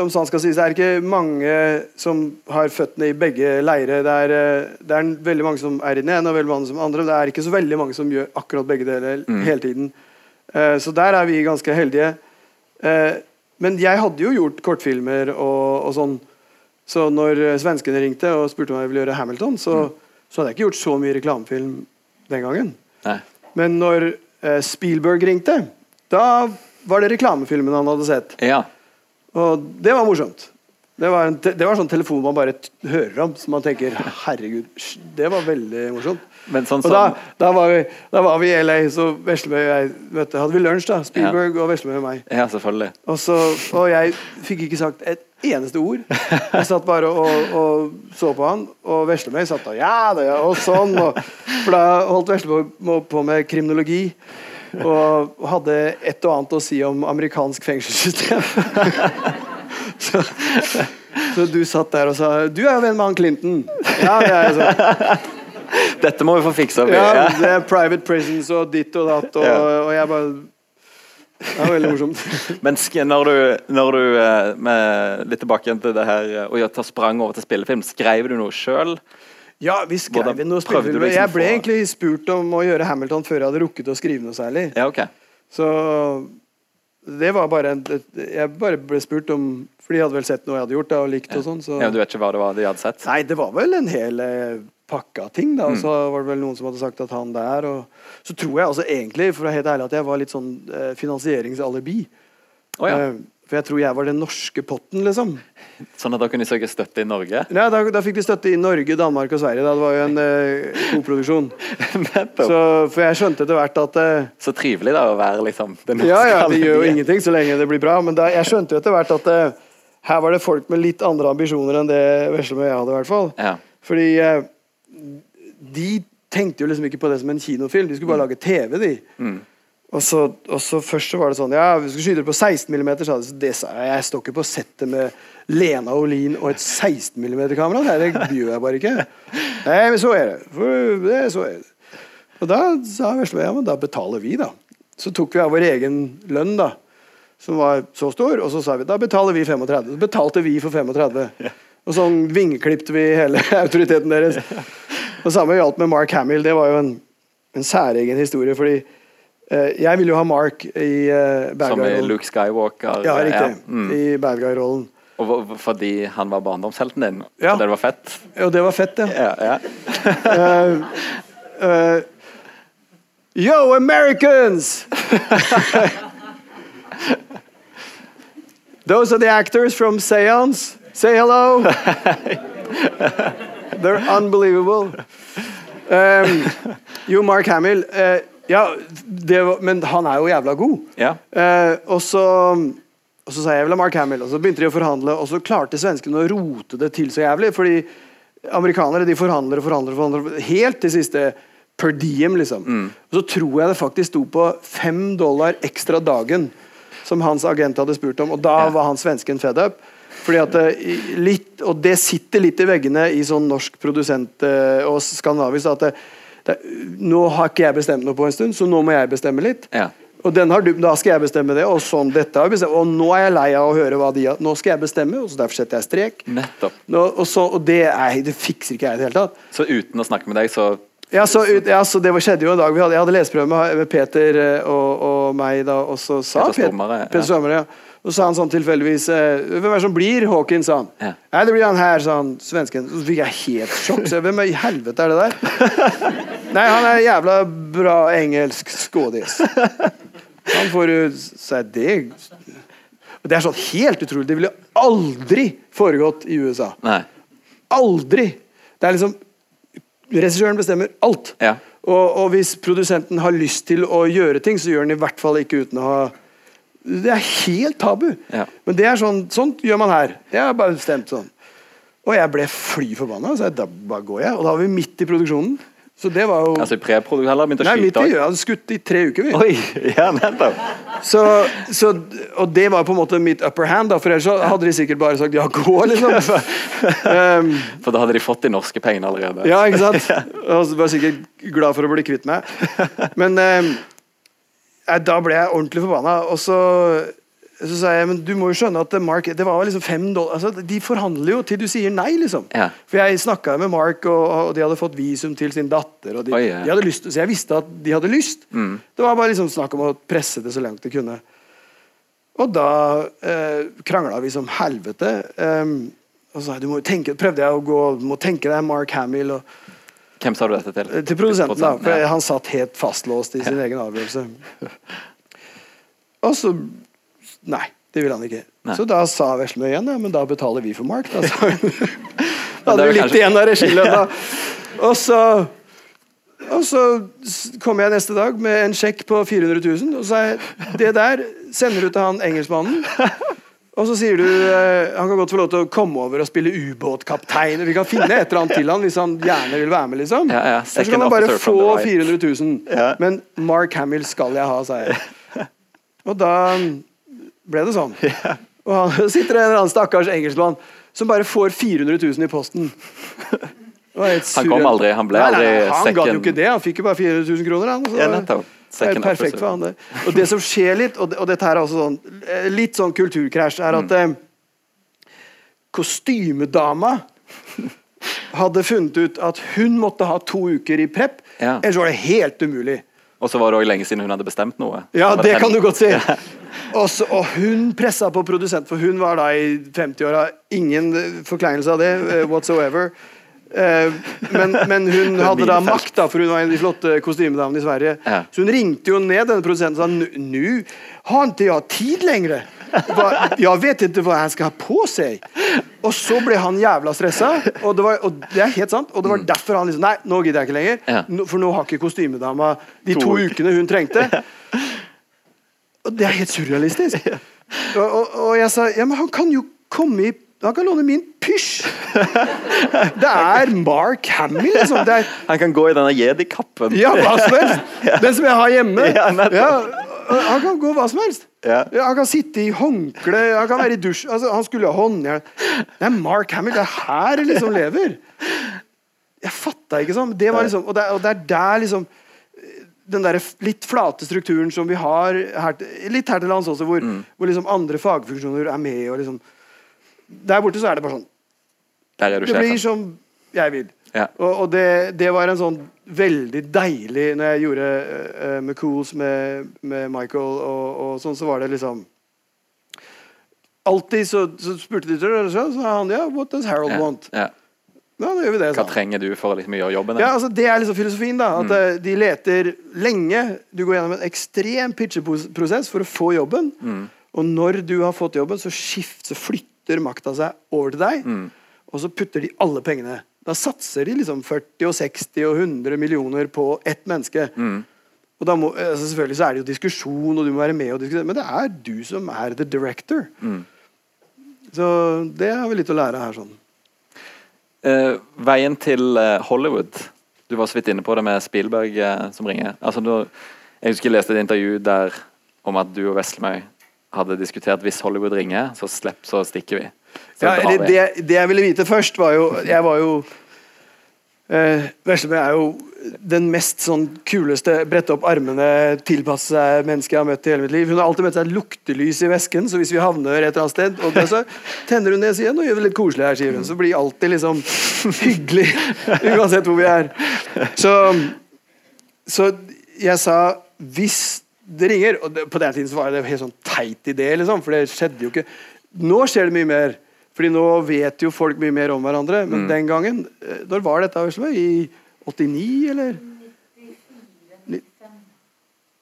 om sånn skal sies, det er ikke mange som har føttene i begge leire. Det eh, det er veldig mange som er i den ene, og veldig mange som andre. Det er ikke så veldig mange som gjør akkurat begge deler hele tiden. Uh, så der er vi ganske heldige. Uh, men jeg hadde jo gjort kortfilmer og, og sånn. Så når eh, svenskene ringte og spurte om jeg ville gjøre Hamilton, så, så hadde jeg ikke gjort så mye reklamefilm den gangen. Nei. Men når eh, Spielberg ringte, da var det reklamefilmen han hadde sett. Ja. Og det var morsomt. Det var, det var sånn telefon man bare hører om, så man tenker herregud, det var veldig morsomt. Men sånn Og da, da, var vi, da var vi i LA, så Veslemøy og jeg vet, du, hadde vi lunsj. da, Spielberg og Veslemøy og meg. Ja, selvfølgelig. Og, så, og jeg fikk ikke sagt et eneste ord. Jeg satt bare og, og så på han, og Veslemøy satt og ja, det, og sånn. Og, for da holdt Veslemøy på med kriminologi. Og hadde et og annet å si om amerikansk fengselssystem. så, så du satt der og sa 'Du er jo venn med han Clinton'. Ja, det er jeg så. Dette må vi få fiksa. opp i. Ja, Ja. det er private prisons og ditt og datt, og, og jeg bare Det var veldig morsomt. Men når du, når du eh, med, litt tilbake igjen til det her og å ta sprang over til spillefilm, skrev du noe sjøl? Ja, vi skrev inn noe spillefilm. liksom Jeg ble egentlig spurt om å gjøre Hamilton før jeg hadde rukket å skrive noe særlig. Ja, okay. Så det var bare en, Jeg bare ble spurt om For de hadde vel sett noe jeg hadde gjort da, og likt og sånn. Så Ja, du vet ikke hva det var de hadde sett? Nei, det var vel en hel pakke av ting, da. Og Mm. så var det vel noen som hadde sagt at han der og Så tror jeg altså egentlig, for å være helt ærlig, at jeg var litt sånn eh, finansieringsalibi. Oh, ja. Eh, for jeg tror jeg var den norske potten, liksom. Sånn at da kunne de søke støtte i Norge? Ja, da, da fikk de støtte i Norge, Danmark og Sverige. Da. Det var jo en eh, koproduksjon. Nettopp. Så, for jeg skjønte etter hvert at eh, Så trivelig da å være liksom den norske Ja, ja, det gjør jo ingenting så lenge det blir bra. Men da, jeg skjønte jo etter hvert at eh, her var det folk med litt andre ambisjoner enn det Veslemøy og jeg hadde, i hvert fall. Ja. Fordi eh, de tenkte jo liksom ikke på det som en kinofilm. De skulle bare lage TV, de. Mm. Og så, og så først så var det sånn Ja, vi skal skyte det på 16 mm, sa de. Så det sa jeg. Jeg står ikke på settet med Lena Olin og et 16 mm-kamera. Det gjør jeg bare ikke. Nei, men så er det. For det så er det. Og da sa Vesle ja, men da betaler vi, da. Så tok vi av vår egen lønn, da. Som var så stor, og så sa vi da betaler vi 35. Så betalte vi for 35. Og sånn vingeklipte vi hele autoriteten deres. Og samme gjaldt med Mark Hamill. Det var jo en, en særegen historie, fordi eh, jeg ville jo ha Mark i uh, bad Som i. Luke Skywalker. Ja, riktig. Mm. I bad guy-rollen. Og fordi han var barndomshelten din? Ja. Og det var fett? Ja, det var fett, ja. Ja, ja. Eh, Yo, Americans! Those are the actors from Seance. Say hello. They're unbelievable. Um, jo, Mark Hamill. uh, ja, det var, men han er jo jævla god. ja. Uh, og, så, og så sa jeg vel Mark Hamill, og så begynte de å forhandle, og så klarte svenskene å rote det til så jævlig. Fordi amerikanere de forhandler og forhandler, forhandler helt til siste per diem, liksom. Og så tror jeg det faktisk sto på fem dollar ekstra dagen som hans agent hadde spurt om, og da var han svensken fed up. Fordi at det, litt, Og det sitter litt i veggene i sånn norsk produsent eh, og skandinavisk at det, det, nå har ikke jeg bestemt noe på en stund, så nå må jeg bestemme litt. Ja. Og den har du, da skal jeg bestemme det, og sånn dette har jeg bestemt. Og nå er jeg lei av å høre hva de har Nå skal jeg bestemme, og så derfor setter jeg strek. Nettopp. Nå, og, så, og det, er, det fikser ikke jeg i det hele tatt. Så uten å snakke med deg, så Ja, så, ja, så Det var- skjedde jo en dag vi hadde, Jeg hadde leseprøve med, med Peter eh, og, og meg, da, og så sa Peter Stormare, ja. Peter Stormare, ja. Og så sa han sånn tilfeldigvis eh, Hvem er det som blir Hawkins? sa han. Ja. Nei, det blir han her, sa han svensken. Så fikk jeg helt sjokk. Så Hvem i helvete er det der? Nei, han er jævla bra engelsk skådis. Han får jo si det Det er sånn helt utrolig. Det ville aldri foregått i USA. Nei. Aldri! Det er liksom Regissøren bestemmer alt. Ja. Og, og hvis produsenten har lyst til å gjøre ting, så gjør han i hvert fall ikke uten å ha Det er helt tabu. Ja. Men det er sånn, sånt gjør man her. Jeg har bare bestemt sånn. Og jeg ble fly forbanna. Så jeg, da bare går jeg. Og da var vi midt i produksjonen. Så det var jo Altså i preprodukt heller begynte å Nei, midt skyte i. Jeg hadde skutt i tre uker, vi. Oi! Ja, nettopp. Så, så, og det var på en måte mitt upper hand, da, for ellers hadde de sikkert bare sagt ja, gå, liksom. um, For da hadde de fått de norske pengene allerede. Ja, ikke sant? Og så var sikkert glad for å bli kvitt meg. Men eh, da ble jeg ordentlig forbanna. Og så, så sa jeg men du må jo skjønne at Mark Det var liksom fem dollar altså, De forhandler jo til du sier nei, liksom. Ja. For jeg snakka med Mark, og, og de hadde fått visum til sin datter. Og de, Oi, ja. de lyst, så jeg visste at de hadde lyst. Det var bare liksom snakk om å presse det så langt de kunne. Og da eh, krangla vi som helvete. Um, og så du må tenke, prøvde jeg å gå må tenke deg Mark Hamill. og Hvem sa du dette til? til produsenten, da. For ja. han satt helt fastlåst i sin egen avgjørelse. Og så Nei, det ville han ikke. Nei. Så da sa Veslemøy igjen ja, men da betaler vi for Mark. Da. Da hadde vi litt kanskje- igjen av regilønna. Og så og så kommer kom jeg neste dag med en sjekk på 400 000 og sa jeg, det der sender du til han engelskmannen. Og så sier du eh, han kan godt få lov til å komme over og spille ubåtkaptein. Vi kan finne et eller annet til han hvis han gjerne vil være med, liksom. Ja, ja. Eller så kan han bare få from 400 000. Ja. Men Mark Hamill skal jeg ha, sa jeg. Og da ble det sånn. Og han sitter en eller annen stakkars engelskmann som bare får 400 000 i posten. Han kom aldri, han ble Nei, nei, aldri nei, Han ga jo ikke det, han fikk jo bare 400 000 kroner. Han, så Ja, nettopp. Second perfekt for han, det. Og det som skjer litt, og, det, og dette er også sånn eh, litt sånn kulturkrasj, er Mm. at eh, kostymedama hadde funnet ut at hun måtte ha to uker i prep, Ja. ellers var det helt umulig. Og så var det òg lenge siden hun hadde bestemt noe. Ja, det kan du godt si. Og, så, og hun pressa på produsent, for hun var da i 50-åra. Ingen eh, forkleinelse av det eh, whatsoever. Eh, men, men hun hadde da makta, for hun var en av de flotte kostymedamene i Sverige. Ja. Så hun ringte jo ned denne produsenten og sa "Nu- nu har ikke jeg tid lenger. Jeg Jag vet ikke hva han skal ha på seg. Og så ble han jævla stressa, og det, var, og det er helt sant. Og det var derfor han liksom Nei, nå gidder jeg ikke lenger. Ja. For nå har ikke kostymedama de To to ukene hun trengte. Og det er helt surrealistisk. Og, og, og jeg sa ja, men han kan jo komme i Han kan låne min pysj! Det er Mark Hamill, liksom. Er, Han kan gå i denne jedi-kappen. ja, hva som helst! Den som jeg har hjemme. Ja, han kan gå hva som helst. Ja. han kan sitte i håndkle, han kan være i dusj altså, Han skulle ha håndjern. Det er Mark Hamill. Det er her det liksom lever. Jeg fatta ikke sånn. Det var liksom, og, det, og det er der liksom den der litt flate strukturen som vi har her, litt her til lands også, hvor, Mm. hvor liksom andre fagfunksjoner er med. og liksom Der borte så er det bare sånn Der er du Det blir som jeg vil. Ja. Og, og det, det var en sånn veldig deilig Når jeg gjorde uh, McCools med, med Michael og, og sånn, så var det liksom Alltid så, så spurte de til det, så sa han ja, what does Harold Ja. want? Ja. Ja, da gjør vi det, Hva trenger du for å liksom gjøre jobben? Ja, altså Det er liksom filosofien. da At mm. De leter lenge. Du går gjennom en ekstrem pitcheprosess for å få jobben. Og når du har fått jobben, så, skift, så flytter makta seg over til deg. Og så putter de alle pengene. Da satser de liksom 40 og 60 og 100 millioner på ett menneske. Og da må, altså Selvfølgelig så er det jo diskusjon, og du må være med og diskutere, men det er du som er the director. Så det har vi litt å lære her. sånn Uh, veien til uh, Hollywood. Du var så vidt inne på det med Spielberg uh, som ringer. Altså, du, jeg husker jeg leste et intervju der om at du og Veslemøy hadde diskutert hvis Hollywood ringer, så slipp, så stikker vi. Så Ja, eller det, det jeg ville vite først, var jo Jeg var jo eh, Veslemøy er jo den mest sånn kuleste brette opp armene, tilpasse seg menneske jeg har møtt i hele mitt liv. Hun har alltid med seg luktelys i vesken, så hvis vi havner et eller annet sted, og det, så tenner hun det og sier nå gjør vi litt koselig her, sier hun. Så blir alltid liksom hyggelig uansett hvor vi er. Så, så jeg sa hvis det ringer Og det, på den tiden så var det en helt sånn teit idé, liksom, for det skjedde jo ikke. Nå skjer det mye mer. Fordi nå vet jo folk mye mer om hverandre. Men den gangen eh, Når var dette? Veslemøy? I 89, eller? 94.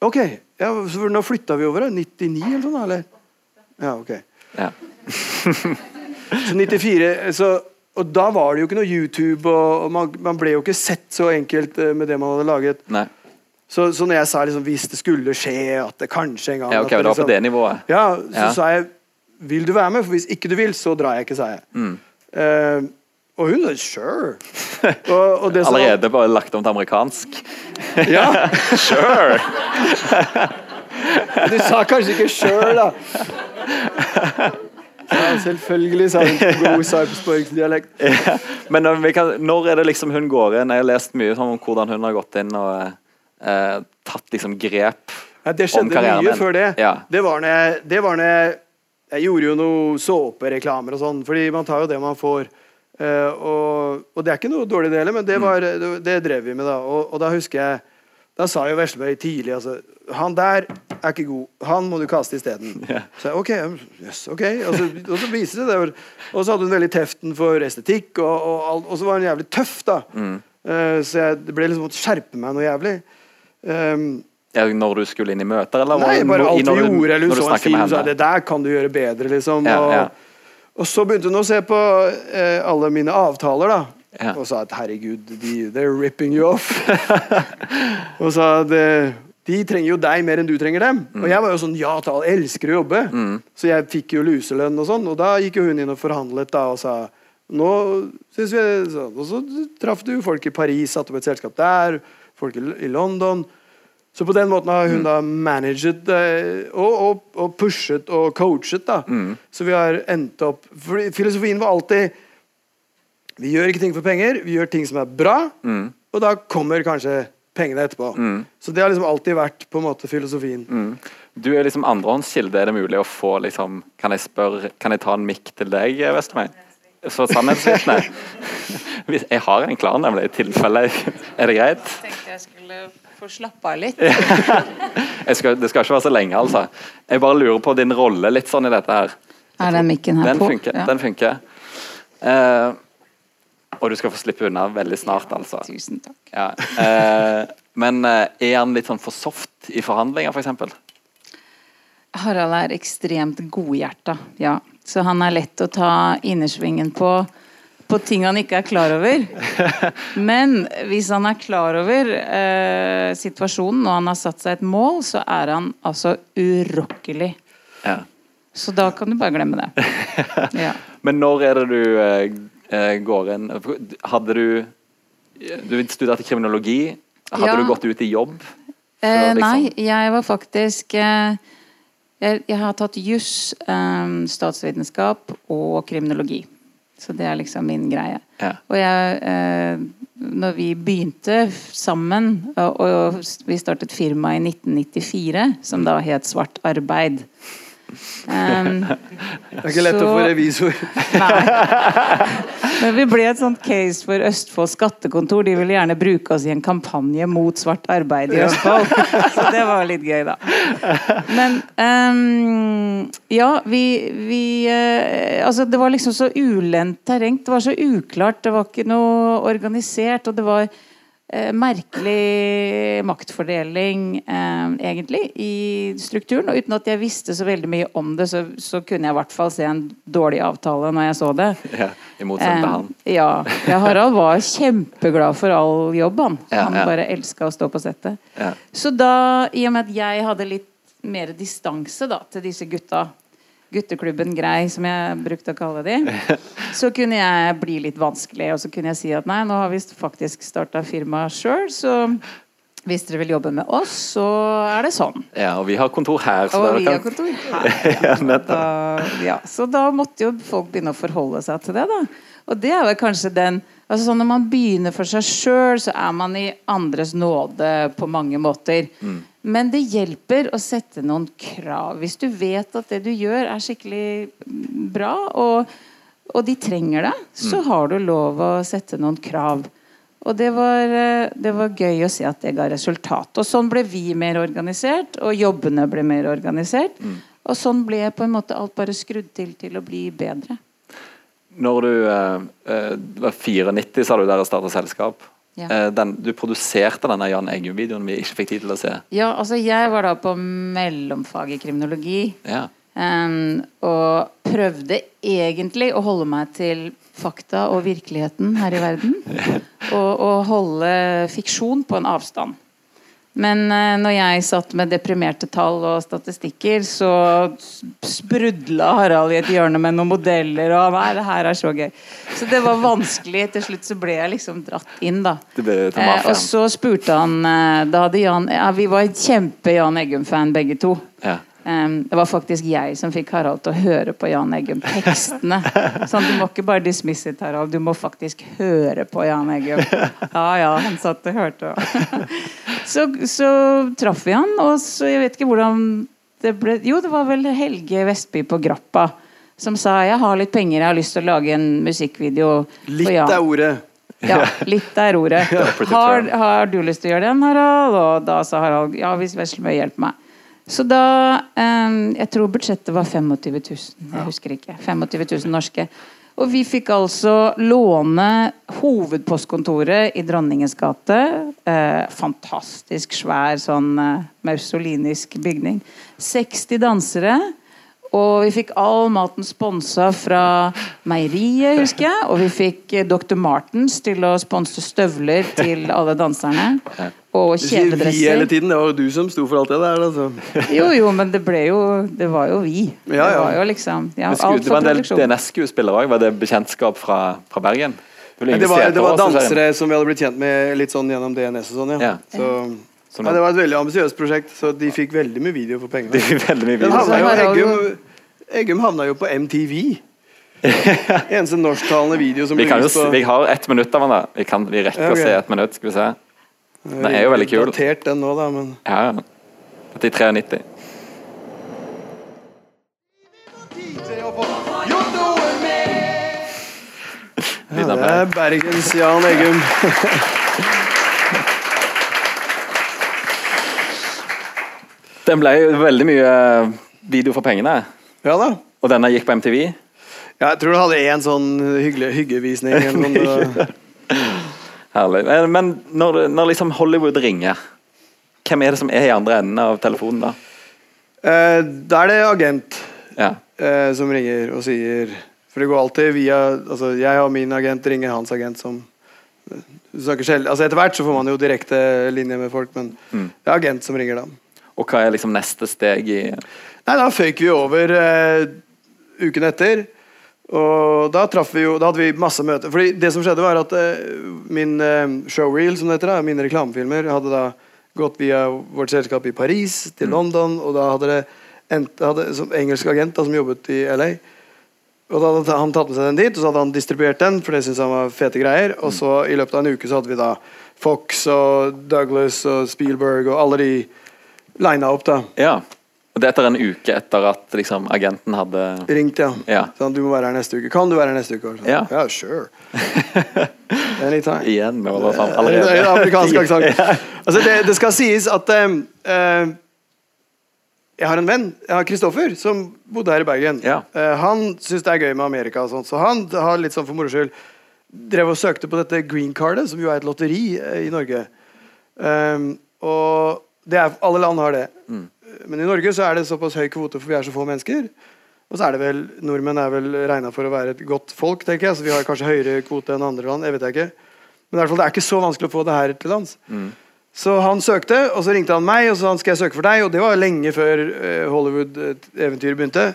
Ok. Ja, så nå flytta vi over? da? 99 eller sånn, eller? Ja, ok. Ja. Så 94 så, Og da var det jo ikke noe YouTube, og, og man, man ble jo ikke sett så enkelt eh, med det man hadde laget. Nei. Så, så når jeg sa liksom, hvis det skulle skje, at det kanskje en gang Ja, at det var på liksom- det nivået. Ja, så Ja. sa jeg Vil du være med? For hvis ikke du vil, så drar jeg ikke, sa jeg. Mm. Uh, og hun sa sure. og, og Allerede bare lagt om til amerikansk. Ja, Sure! du sa kanskje ikke sure, da. Ja, selvfølgelig, sa hun på god sarpsborgsdialekt. ja. Men når, kan, når er det liksom hun går inn? Jeg har lest mye sånn om hvordan hun har gått inn og eh, tatt liksom grep Ja, det om skjedde mye før det. Ja. Det var når jeg, det var når jeg, jeg gjorde jo noe såpereklamer og sånn, fordi man tar jo det man får. Eh, og, og det er ikke noe dårlig det heller, men Mm. det, var, det, det drev vi med da. Og, og da husker jeg Da sa jo Veslemøy tidlig altså Han der er ikke god. Han må du kaste isteden. Yeah. Så jeg, ok, yes, ok. Og så, og så viste det seg Og så hadde hun veldig teften for estetikk, og, og, alt- og så var hun jævlig tøff, da. Mm. Uh, så jeg det ble liksom måtte skjerpe meg noe jævlig. Um, Ja, når du skulle inn i møter, eller? Nei, bare alt vi du- gjorde. Eller hun så en film sa det der kan du gjøre bedre, liksom. Ja, og, ja. og så begynte hun å se på eh, alle mine avtaler, da. Og sa at herregud, de, they're ripping you off. og sa at eh, De trenger jo deg mer enn du trenger dem. Og jeg var jo sånn ja til alt, elsker å jobbe. Så jeg fikk jo luselønn og sånn. Og da gikk jo hun inn og forhandlet da og sa nå synes vi så, Og så traff du folk i Paris, satte opp et selskap der. Folk i London. Så på den måten har hun da managet eh, og, og, og pushet og coachet. da. Så vi har endt opp for Filosofien var alltid Vi gjør ikke ting for penger, vi gjør ting som er bra, og da kommer kanskje pengene etterpå. Så det har liksom alltid vært på en måte filosofien. Du er liksom andrehåndskilde. Er det mulig å få liksom Kan jeg spørre Kan jeg ta en mikk til deg, Vestermein? Så sannhetsvitne. Jeg har en klar, nemlig, i tilfelle Er det greit? Jeg tenkte jeg skulle få slappe av litt. Jeg skal, det skal ikke være så lenge, altså. Jeg bare lurer på din rolle litt sånn i dette her. Er den mikken her Den på? funker. Ja. Den funker. Uh, og du skal få slippe unna veldig snart, altså. Tusen takk. Ja. Uh, men uh, er han litt sånn for soft i forhandlinger, f.eks.? Harald er ekstremt godhjerta, ja. Så han er lett å ta innersvingen på på ting han ikke er klar over. Men hvis han er klar over eh, situasjonen og han har satt seg et mål, så er han altså urokkelig. Ja. Så da kan du bare glemme det. Ja. Men når er det du eh, eh, går inn Hadde du Du studerte kriminologi. Hadde Ja. du gått ut i jobb? Eh, liksom? nei, jeg var faktisk eh, jeg, jeg har tatt juss, um, statsvitenskap og kriminologi. Så det er liksom min greie. Ja. Og jeg eh, Når vi begynte sammen, og, og vi startet firma i 1994, som da het Svart arbeid Um, Det er ikke lett å få revisor. Nei. men vi ble et sånt case for Østfold skattekontor. De ville gjerne bruke oss i en kampanje mot svart arbeid i Østfold. Så det var litt gøy, da. Men um, ja, vi, vi uh, Altså, det var liksom så ulendt terreng. Det var så uklart. Det var ikke noe organisert. Og det var eh, merkelig maktfordeling, eh, egentlig, i strukturen. Og uten at jeg visste så veldig mye om det, så, så kunne jeg i hvert fall se en dårlig avtale når jeg så det. Ja, I motsetning til han. Eh, ja. ja, Harald var kjempeglad for all jobb, han. Ja, han bare elska å stå på settet. Ja. Så da, i og med at jeg hadde litt mer distanse da, til disse gutta, gutteklubben Grei, som jeg brukte å kalle de, så kunne jeg bli litt vanskelig. Og så kunne jeg si at nei, nå har vi faktisk starta firma sjøl, så hvis dere vil jobbe med oss, så er det sånn. Ja, og vi har kontor her. Så Og vi vi har kontor her. Ja. Da, ja, så da måtte jo folk begynne å forholde seg til det. da Og det er vel kanskje den altså sånn Når man begynner for seg sjøl, så er man i andres nåde på mange måter. Mm. Men det hjelper å sette noen krav. Hvis du vet at det du gjør, er skikkelig bra, og, og de trenger det, så Mm. har du lov å sette noen krav. Og det var, eh, det var gøy å se at det ga resultat. Og sånn ble vi mer organisert, og jobbene ble mer organisert. Mm. Og sånn ble på en måte alt bare skrudd til til å bli bedre. Når du eh, eh, var 94, sa du der og starta selskap. Ja. Eh, den, du produserte denne Jan Eggum-videoen vi ikke fikk tid til å se. Ja, altså jeg var da på mellomfag i kriminologi. Ja. Um, og prøvde egentlig å holde meg til fakta og virkeligheten her i verden. Og, og holde fiksjon på en avstand. Men eh, når jeg satt med deprimerte tall og statistikker, så sprudla Harald i et hjørne med noen modeller. Og nei, det her er så gøy. Så det var vanskelig. Til slutt så ble jeg liksom dratt inn, da. Eh, og så spurte han eh, Da hadde Jan ja, Vi var kjempe Jan Eggum-fan begge to. Ja. Um, det var faktisk jeg som fikk Harald til å høre på Jan Eggum-tekstene. Sånn, du må ikke bare dismisse it, Harald. Du må faktisk høre på Jan Eggum. Ja, ja, han satt og hørte. Så, så traff vi han, og så jeg vet ikke hvordan det ble Jo, det var vel Helge Vestby på Grappa som sa jeg har litt penger, jeg har lyst til å lage en musikkvideo Litt ja. er ordet. Ja, litt er ordet. Har, har du lyst til å gjøre den, Harald? Og da sa Harald ja, hvis Veslemøy hjelper meg. Så da eh, Jeg tror budsjettet var 25 000. Jeg husker ikke. 25 000 norske. Og vi fikk altså låne hovedpostkontoret i Dronningens gate. Eh, fantastisk svær sånn eh, mausolinisk bygning. 60 dansere. Og vi fikk all maten sponsa fra meieriet, husker jeg. Og vi fikk eh, Dr. Martens til å sponse støvler til alle danserne. Og Du sier vi hele tiden. Det var jo du som sto for alt det der. Altså. Jo, jo, men det ble jo Det var jo vi. Ja, Det var jo liksom ja, alt det var for en del produksjon. DNS-skuespillere òg. Var det bekjentskap fra, fra Bergen? Det Det var, det var dansere som vi hadde blitt kjent med litt sånn gjennom DNS og sånn, ja. Ja. Så, Så ja, det var et veldig ambisiøst prosjekt, så de fikk veldig mye video for pengene. fikk veldig mye Den video. havna jo, Eggum, Eggum havna jo på MTV. Eneste norsktalende video som Vi, ble jo, vist på vi har ett minutt av den. Vi, kan, vi rekker okay. å se ett minutt. Skal vi se. Den er jo veldig kul. Datert den nå, da, men Ja, ja. Dette er 93. ja, det er Bergens Jan Eggum. Den ble jo veldig mye video for pengene. Ja da. Og denne gikk på MTV. Ja, jeg tror du hadde én sånn hyggelig hyggevisning. Eller noe. Herlig. Men- når, når liksom Hollywood ringer, hvem er det som er i andre enden av telefonen da? Eh, da er det agent Ja. eh, som ringer og sier For det går alltid via Altså, jeg og min agent ringer hans agent som du snakker selv, altså Etter hvert så får man jo direkte linje med folk, men Mm. det er agent som ringer da. Og hva er liksom neste steg i Nei, da føyk vi over eh, uken etter. Og da traff vi jo Da hadde vi masse møter. Fordi det som skjedde, var at eh, min eh, showreel, som det heter, da, mine reklamefilmer, hadde da gått via vårt selskap i Paris til London, og da hadde det endt, hadde, som engelsk agent da, som jobbet i LA. Og da hadde han tatt med seg den dit, og så hadde han distribuert den, for det syntes han var fete greier. Og så i løpet av en uke så hadde vi da Fox og Douglas og Spielberg og alle de lina opp, da. Ja. Og det etter en uke etter at liksom agenten hadde Ringt, ja. Ja. Sånn, du må være her neste uke. Kan du være her neste uke? Sånn. Ja. sure. Anytime. Igjen med alle sammen. er allerede. amerikansk aksent. Altså, det, det skal sies at um, uh, jeg har en venn, jeg har Kristoffer, som bodde her i Bergen. Ja. Uh, han syns det er gøy med Amerika, og sånt, så han har litt sånn for moro skyld drev og søkte på dette green cardet, som jo er et lotteri uh, i Norge. Um, og det er, alle land har det. Mm. Men i Norge så er det såpass høy kvote, for vi er så få mennesker. Og så er det vel, Nordmenn er vel regna for å være et godt folk, tenker jeg. Så vi har kanskje høyere kvote enn andre land. jeg vet jeg ikke. Men i hvert fall, det er ikke så vanskelig å få det her til lands. Så han søkte, og så ringte han meg og så sa han skal jeg søke for deg. Og det var lenge før eh, Hollywood-eventyret begynte.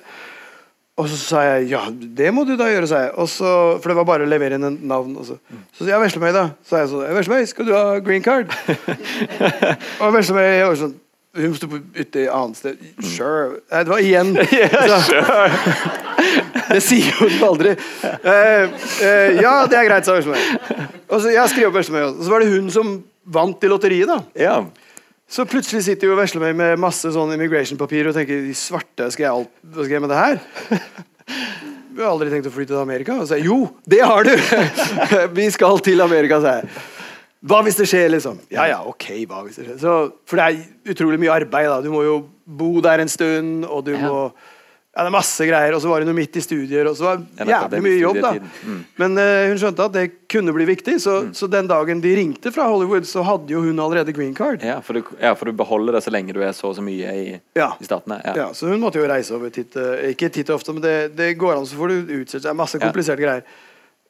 Og så sa jeg ja, det må du da gjøre, sa jeg. Og så, for det var bare å levere inn en navn. Og så, så sa jeg Veslemøy, da. Så sa jeg sånn Veslemøy, skal du ha green card? og Veslemøy var sånn Hun sto på- ute i annet sted. Sure. Nei, det var igjen. Så- det sier jo du aldri. Uh, uh, ja, det er greit, sa Veslemøy. Og så jeg skrev opp Veslemøy. Og så var det hun som vant i lotteriet, da. Ja. Så plutselig sitter jo Veslemøy med masse sånn immigration-papir og tenker de svarte, skal jeg, alt, hva skal jeg med det her? Du har aldri tenkt å flytte til Amerika? Og så jeg, jo, det har du! Vi skal til Amerika, sa jeg. Hva hvis det skjer, liksom? Ja ja, ok, hva hvis det skjer? Så, for det er utrolig mye arbeid, da. Du må jo bo der en stund, og du Ja. må Ja, det er masse greier. Og så var hun jo midt i studier, og så var det jævlig mye jobb, da. Mm. Men uh, hun skjønte at det kunne bli viktig, så, så den dagen de ringte fra Hollywood, så hadde jo hun allerede green card. Ja, for du, ja, for du beholder det så lenge du er så og så mye i, Ja. i statene. Ja. Ja, så hun måtte jo reise over titt, eh, ikke titt ofte, men det, det går an, så får du utsette seg. Masse kompliserte greier.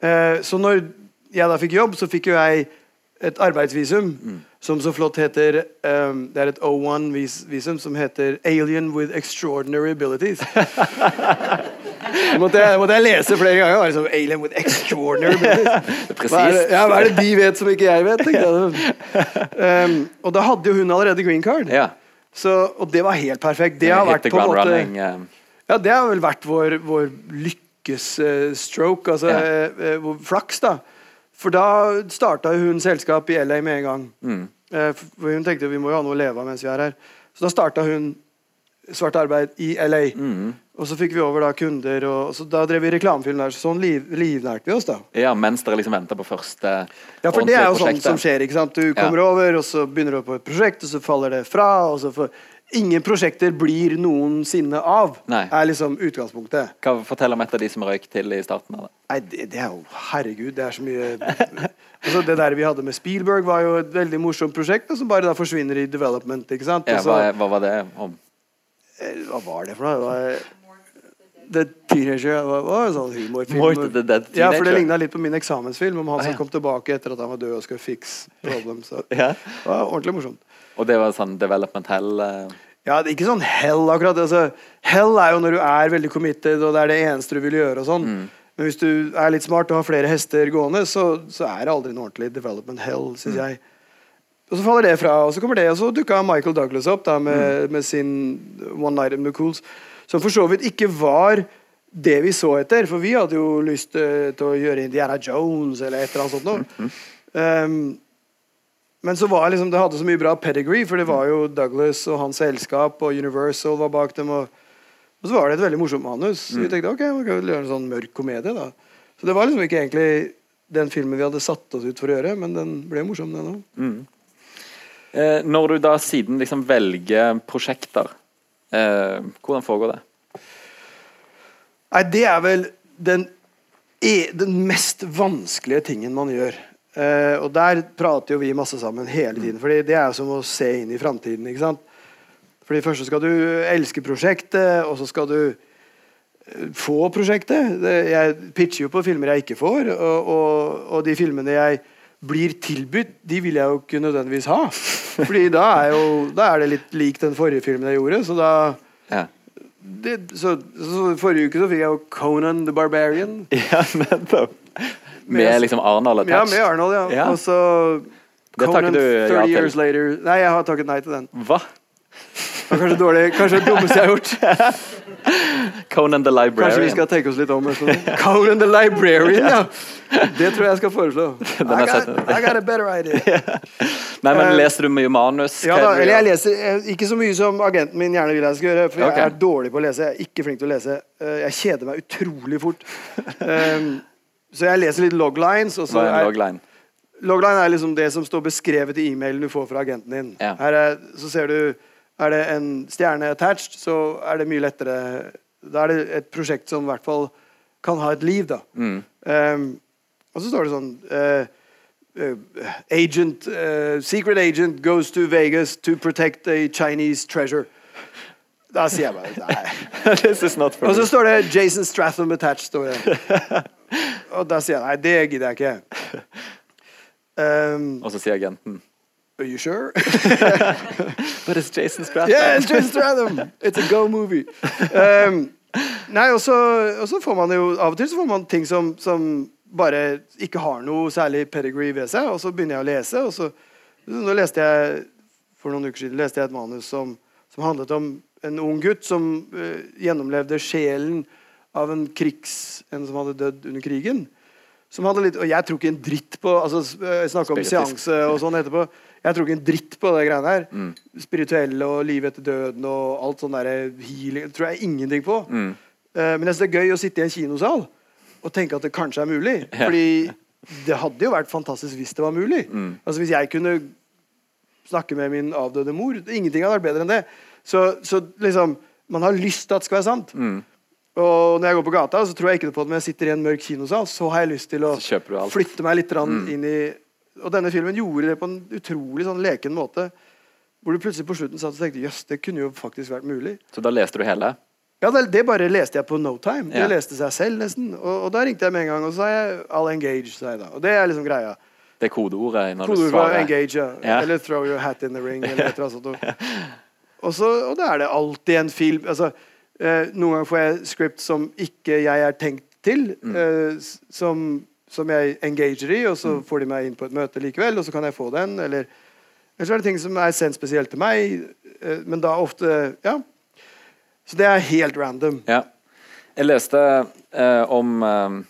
Uh, så når jeg da fikk jobb, så fikk jo jeg et arbeidsvisum Mm. som så flott heter um, Det er et O1-visum som heter Alien with Extraordinary Abilities. Det måtte jeg, måtte jeg lese flere ganger. Liksom, Alien with Extraordinary Abilities. Hva er, det, ja, hva er det de vet som ikke jeg vet? Um, og da hadde jo hun allerede green card. Ja. Så, og det var helt perfekt. Det har vært på en måte running. um... Ja, det har vel vært vår, vår lykkesstroke, altså Ja. uh, uh, flaks, da. For da starta hun selskap i LA med en gang. Mm. Eh, for hun tenkte vi må jo ha noe å leve av mens vi er her. Så da starta hun svart arbeid i LA. Mm. Og så fikk vi over da kunder, og, så da drev vi reklamefilm der. Sånn liv, livnærte vi oss, da. Ja, mens dere liksom venta på første Ja, for det er jo sånn ordentlige som skjer. ikke sant? Du kommer over, og så begynner du på et prosjekt, og så faller det fra. og så får... Ingen prosjekter blir noensinne av, Nei. er liksom utgangspunktet. Hva, fortell om et av de som røyk til i starten. av det. Nei, det, det er jo Herregud, det er så mye altså, Det der vi hadde med Spielberg, var jo et veldig morsomt prosjekt, og som bare da forsvinner i development. ikke sant? Ja, hva, hva var det om? Eh, Hva var det for noe? Det var, The Teenager det var, en sånn humorfilm. Ja, for det ligna litt på min eksamensfilm om han Ah, som ja. kom tilbake etter at han var død og skulle fixe problem. Så det var ordentlig morsomt. Og det var sånn development hell eh, Ja, det er ikke sånn hell akkurat. Altså, hell er jo når du er veldig committed, og det er det eneste du vil gjøre. og sånn. Mm. Men hvis du er litt smart og har flere hester gående, så, så er det aldri noe ordentlig development hell, Mm. jeg. Og så faller det fra, og så kommer det, og så dukka Michael Douglas opp da, Mm. med, med sin One Night in the Cools, som for så vidt ikke var det vi så etter, for vi hadde jo lyst eh, til å gjøre Indiana Jones eller et eller annet sånt noe. Um, men så var liksom, det hadde så mye bra pedigree, for det var jo Douglas og hans selskap, og Universal var bak dem. Og, og så var det et veldig morsomt manus. Så vi tenkte ok, vi kan gjøre en sånn mørk komedie. da. Så det var liksom ikke egentlig den filmen vi hadde satt oss ut for å gjøre, men den ble morsom, den òg. eh, Når du da siden liksom velger prosjekter, eh, hvordan foregår det? Nei, det er vel den, e- den mest vanskelige tingen man gjør. Eh, og der prater jo vi masse sammen hele tiden, Fordi det er jo som å se inn i framtiden. ikke sant? For det første skal du elske prosjektet, og så skal du eh, få prosjektet. Jeg pitcher jo på filmer jeg ikke får, og, og, og de filmene jeg blir tilbudt, de vil jeg jo ikke nødvendigvis ha. Fordi da er, jo, da er det litt lik den forrige filmen jeg gjorde. Så da Ja, det, så, så Forrige uke så fikk jeg jo Conan the Barbarian. ja nettopp. Med liksom Arnold Ja, med Arnold, ja. Ja. Og så Conan du ja til. Years Later. Nei, jeg har takket nei til den. Hva? Det var kanskje dårlig, kanskje det dummeste jeg har gjort. Conan the Librarian. Kanskje vi skal tenke oss litt om. sånn. Conan the Librarian, ja. Det tror jeg jeg skal foreslå. I got. I got a better idea. Nei, men Eh, Leser du mye manus? Ja, da, er eller jeg leser eh, ikke så mye som agenten min gjerne vil jeg skal gjøre, for jeg Ok. er dårlig på å lese. Jeg er ikke flink til å lese. Eh, Jeg kjeder meg utrolig fort. Um, så jeg leser litt loglines. Og så Hva er en logline? logline er liksom det som står beskrevet i e-mailen du får fra agenten din. Ja. Her er, så ser du Er det en stjerne attached, så er det mye lettere Da er det et prosjekt som i hvert fall kan ha et liv, da. Mm. Um, og så står det sånn uh, Agent uh, Secret agent goes to Vegas to protect a Chinese treasure. Da sier jeg bare nei. This is not for Og så står det Jason Stratham attached. Står det. Og da sier jeg nei, det gidder jeg ikke. Um, Og så sier agenten are you sure? But it's Jason Stratham. Yeah, it's Jason Stratham! It's a go movie. Um, nei, og så, får man jo Av og til så får man ting som, som bare ikke har noe særlig pedigree ved seg, og så begynner jeg å lese, og så Nå leste jeg For noen uker siden leste jeg et manus som, som handlet om en ung gutt som uh, gjennomlevde sjelen av en krigs... En som hadde dødd under krigen. Som hadde litt, og jeg tror ikke en dritt på altså, Jeg snakka om seanse og sånn etterpå. Jeg tror ikke en dritt på det greiene her. Spirituelle og livet etter døden og alt sånn derre healing. Tror jeg ingenting på. Mm. Uh, men jeg synes det er gøy å sitte i en kinosal og tenke at det kanskje er mulig. Ja. Fordi det hadde jo vært fantastisk hvis det var mulig. Mm. Altså Hvis jeg kunne snakke med min avdøde mor Ingenting hadde vært bedre enn det. Så, så liksom Man har lyst til at det skal være sant. Og når jeg går på gata, så tror jeg ikke på det, men jeg sitter i en mørk kinosal, så har jeg lyst til å flytte meg litt mm. inn i Og denne filmen gjorde det på en utrolig sånn leken måte. Hvor du plutselig på slutten satt og tenkte jøss, det kunne jo faktisk vært mulig. Så da leste du hele? Ja, det, det bare leste jeg på no time. Det Ja. leste seg selv, nesten. Og, og da ringte jeg med en gang, og så sa jeg 'I'll engage'. Sa jeg da. Og det er liksom greia. Det er kodeordet når du svarer? 'engage', ja. Ja. Eller 'throw your hat in the ring'. Eller et eller annet sånt. Og, så, og da er det alltid en film altså, Noen ganger får jeg script som ikke jeg er tenkt til, Mm. eh, som, som jeg engager i, og Mm. så får de meg inn på et møte likevel, og så kan jeg få den. Eller, eller så er det ting som er sendt spesielt til meg, eh, men da ofte Ja. Så det er helt random. Ja. Jeg leste eh, om eh,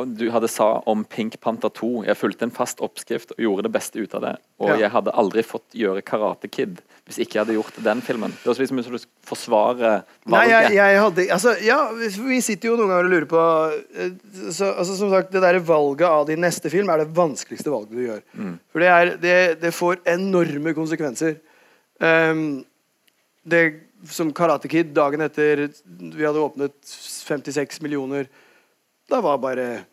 og Du hadde sa om Pink Panther 2. Jeg fulgte en fast oppskrift og gjorde det beste ut av det. Og Ja. jeg hadde aldri fått gjøre Karate Kid hvis ikke jeg hadde gjort den filmen. Det høres ut som om du forsvarer Nei, jeg, jeg hadde Altså, ja, vi sitter jo noen ganger og lurer på eh, så, altså, Som sagt, det der valget av din neste film er det vanskeligste valget du gjør. For det, er, det, det får enorme konsekvenser. Um, det som Karate Kid dagen etter vi hadde åpnet 56 millioner Da var bare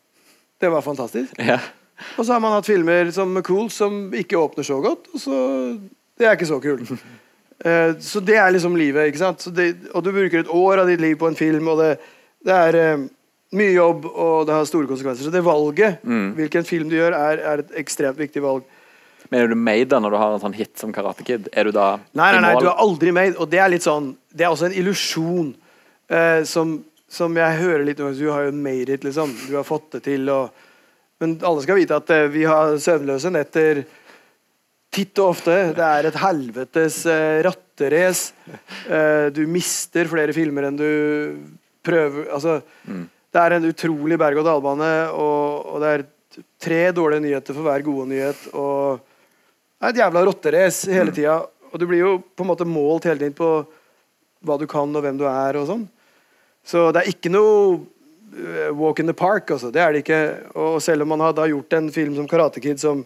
Det var fantastisk. Ja. Og så har man hatt filmer som Cool som ikke åpner så godt, og så Det er ikke så kult. uh, så det er liksom livet, ikke sant? Så det, og du bruker et år av ditt liv på en film, og det, Det er uh, mye jobb, og det har store konsekvenser. Så det valget, hvilken film du gjør, er, er et ekstremt viktig valg. Men er du made da når du har en sånn hit som Karate Kid? Er du da Nei, nei, nei, du er aldri made, og det er litt sånn Det er også en illusjon eh, som, som jeg hører litt om, Du har jo made it, liksom. Du har fått det til, og Men alle skal vite at eh, vi har søvnløse netter titt og ofte. Det er et helvetes eh, ratterace. Eh, du mister flere filmer enn du prøver Altså, det er en utrolig berg-og-dal-bane, og, og det er tre dårlige nyheter for hver gode nyhet. Og det er et jævla rotterace hele tida. Og du blir jo på en måte målt hele tiden på hva du kan og hvem du er og sånn. Så det er ikke noe eh, walk in the park, altså. Det er det ikke. Og selv om man har da gjort en film som Karate Kid som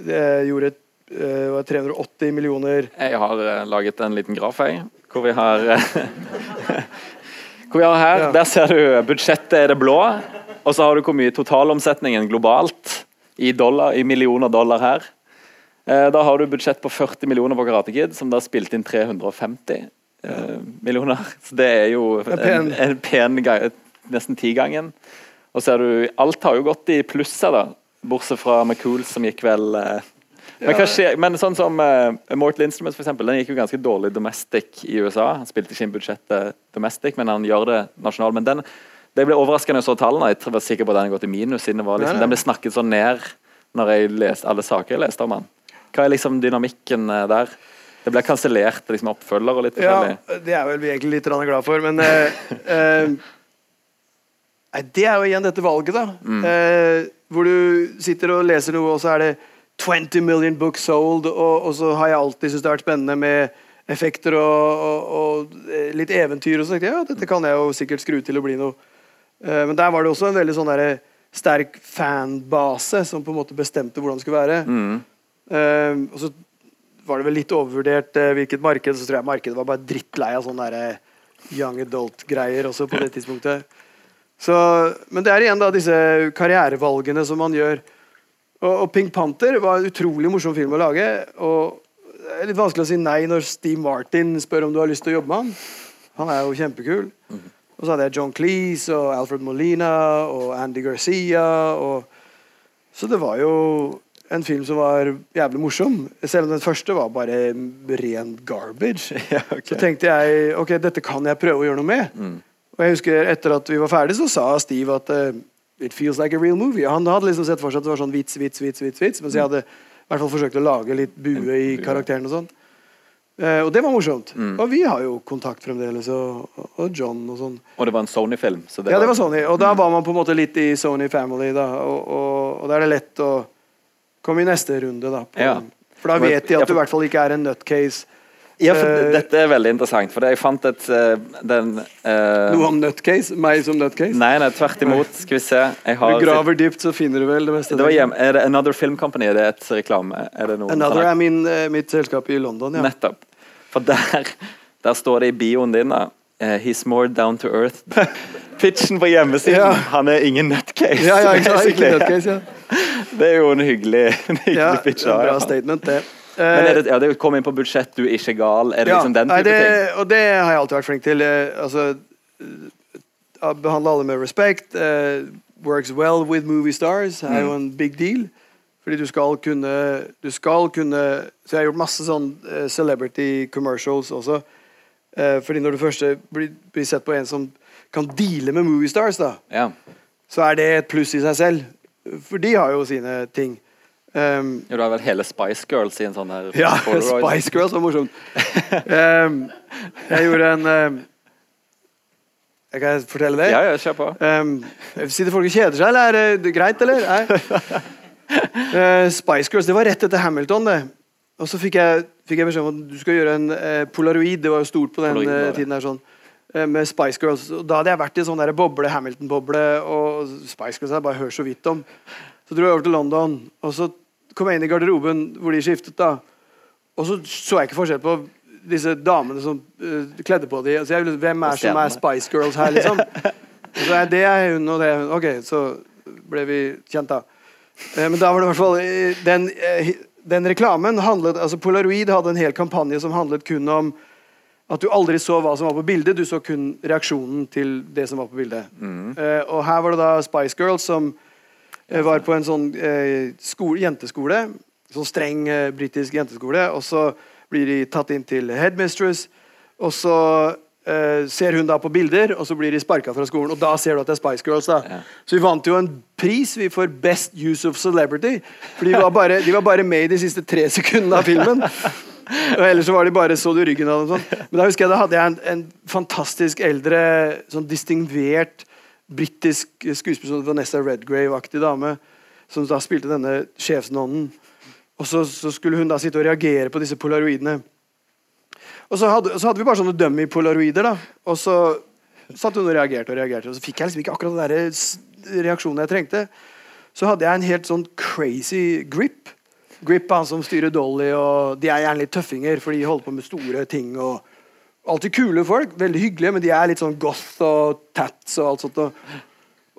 eh, gjorde eh, 380 millioner Jeg har eh, laget en liten graf, jeg, hvor vi har eh, Hvor vi har her, Ja. Der ser du budsjettet er det blå, og så har du hvor mye totalomsetningen globalt i, dollar, i millioner dollar her. Eh, Da har du budsjett på 40 millioner på Karate Kid, som da spilte inn 350 eh, millioner. Så det er jo en, en pen nesten tigangen. Og ser du, alt har jo gått i plusser, da. Bortsett fra McCool, som gikk vel eh, men, hva skjer, men sånn som uh, Mortal Instruments for eksempel, den gikk jo ganske dårlig domestic i USA. Han spilte ikke inn budsjettet domestic, men han gjør det nasjonalt. Men den, det ble overraskende å så tallene. Jeg var sikker på at den gått i minus. siden liksom, Nei, nei. Den ble snakket sånn ned når jeg leste alle saker jeg leste om han. Hva er liksom dynamikken eh, der? Det ble kansellert liksom oppfølger og litt Ja, det er vel vi egentlig litt glad for, men uh, Nei, det er jo igjen dette valget, da. Mm. Uh, hvor du sitter og leser noe, og så er det 20 million books sold, og, og så har jeg alltid syntes det har vært spennende med effekter og, og, og litt eventyr. Og så tenkte jeg ja, dette kan jeg jo sikkert skru til å bli noe. Uh, men der var det også en veldig sånn der, sterk fanbase som på en måte bestemte hvordan det skulle være. Mm. Uh, og så var det vel litt overvurdert eh, hvilket marked, så tror jeg markedet var bare drittlei av sånne der, eh, young adult-greier også på det tidspunktet. Så, men det er igjen da disse karrierevalgene som man gjør. Og, og Pink Panther var en utrolig morsom film å lage. Og det er litt vanskelig å si nei når Steve Martin spør om du har lyst til å jobbe med han. Han er jo kjempekul. Og så hadde jeg John Cleese og Alfred Molina og Andy Garcia. Og, så det var jo en film som var jævlig morsom. Selv om den første var bare ren garbage. Ja, okay. Så tenkte jeg ok, dette kan jeg prøve å gjøre noe med. Og jeg husker Etter at vi var ferdig, så sa Steve at uh, It feels like a real movie. Han hadde liksom sett for seg at det var sånn vits, vits, vits, vits, vits mens jeg hadde i hvert fall forsøkt å lage litt bue i karakteren og sånn. Uh, og det var morsomt. Og vi har jo kontakt fremdeles, og, og John og sånn. Og det var en Sony-film. Ja, det var Sony. Og da var man på en måte litt i Sony Family, da. Og, og, og da er det lett å komme i neste runde, da. Ja. For da vet de at du i hvert fall ikke er en nutcase. Ja, for Eh, Dette er veldig interessant, for jeg fant et eh, den uh, Noe om nutcase? Meg som nutcase? Nei, nei, tvert imot. Skal vi se. Jeg Du graver dypt, så finner du vel det meste. det var hjem, Er det Another Film Company? Er det et reklame? Er det noen Another er min, mitt selskap i London, ja. Nettopp. For der, der står det i bioen din da eh, He's more down to earth. Pitchen på hjemmesiden. Ja. Han er ingen nutcase. Ja, ja, ikke. Ikke nutcase, ja. Det er jo en hyggelig, en hyggelig pitch. en bra statement, det. Men er Eh, det, ja, det kom inn på budsjett, du er ikke gal. Er det liksom den nei, det, ting? Og det har jeg alltid vært flink til. Eh, altså, eh, behandle alle med respekt. works well with movie stars er Mm. jo en big deal. Fordi du skal kunne Du skal kunne Så jeg har gjort masse sånn celebrity commercials også. Eh, fordi når du først blir, blir sett på en som kan deale med movie stars, da, Ja. så er det et pluss i seg selv. For de har jo sine ting. Um, ja, du har vel hele Spice Girls i en sånn der ja, Polaroid. Spice Girls var morsomt. Um, jeg gjorde en um, jeg Kan jeg fortelle det? Ja, ja, kjør på. Sitter folk og kjeder seg, eller er det greit, eller? Nei. Uh, Spice Girls, det var rett etter Hamilton, det. Og så fikk jeg, fikk jeg beskjed om at du skal gjøre en eh, polaroid. Det var jo stort på den Polaroid, eh, tiden her, sånn. uh, Med Spice Girls. Og da hadde jeg vært i sånn der boble, Hamilton-boble, og Spice Girls jeg bare hørt så vidt om. Så dro jeg over til London, og så kom jeg inn i garderoben hvor de skiftet, da. Og så så jeg ikke forskjell på disse damene som uh, kledde på dem. Altså, jeg, hvem er som er Spice Girls her, liksom? Så er det er hun, og det er hun. Ok, så ble vi kjent, da. Uh, Men da var det i hvert fall eh, den, eh, hi- den reklamen handlet altså Polaroid hadde en hel kampanje som handlet kun om At du aldri så hva som var på bildet, du så kun reaksjonen til det som var på bildet. Eh, og her var det da Spice Girls som uh, var på en sånn uh, skole, jenteskole. Sånn streng britisk jenteskole. Og så blir de tatt inn til headmistress, og så eh, ser hun da på bilder, og så blir de sparka fra skolen. Og da ser du at det er Spice Girls. da. Så vi vant jo en pris vi for Best Use of Celebrity. For de var bare, de var bare med i de siste tre sekundene av filmen. Og ellers så var de bare så du ryggen av dem sånn. Men da husker jeg da hadde jeg en, en fantastisk eldre, sånn distingvert britisk skuespiller, sånn Vanessa Redgrave-aktig dame, som da spilte denne sjefsnonnen. Og så, så skulle hun da sitte og reagere på disse polaroidene. Og så hadde, så hadde vi bare sånne dummy-polaroider, da. Og så satt hun og reagerte og reagerte, og så fikk jeg liksom ikke akkurat den der reaksjonen jeg trengte. Så hadde jeg en helt sånn crazy grip. Grip er han som styrer Dolly, og de er gjerne litt tøffinger, for de holder på med store ting. og Alltid kule folk, veldig hyggelige, men de er litt sånn goth og tats og alt sånt. Og,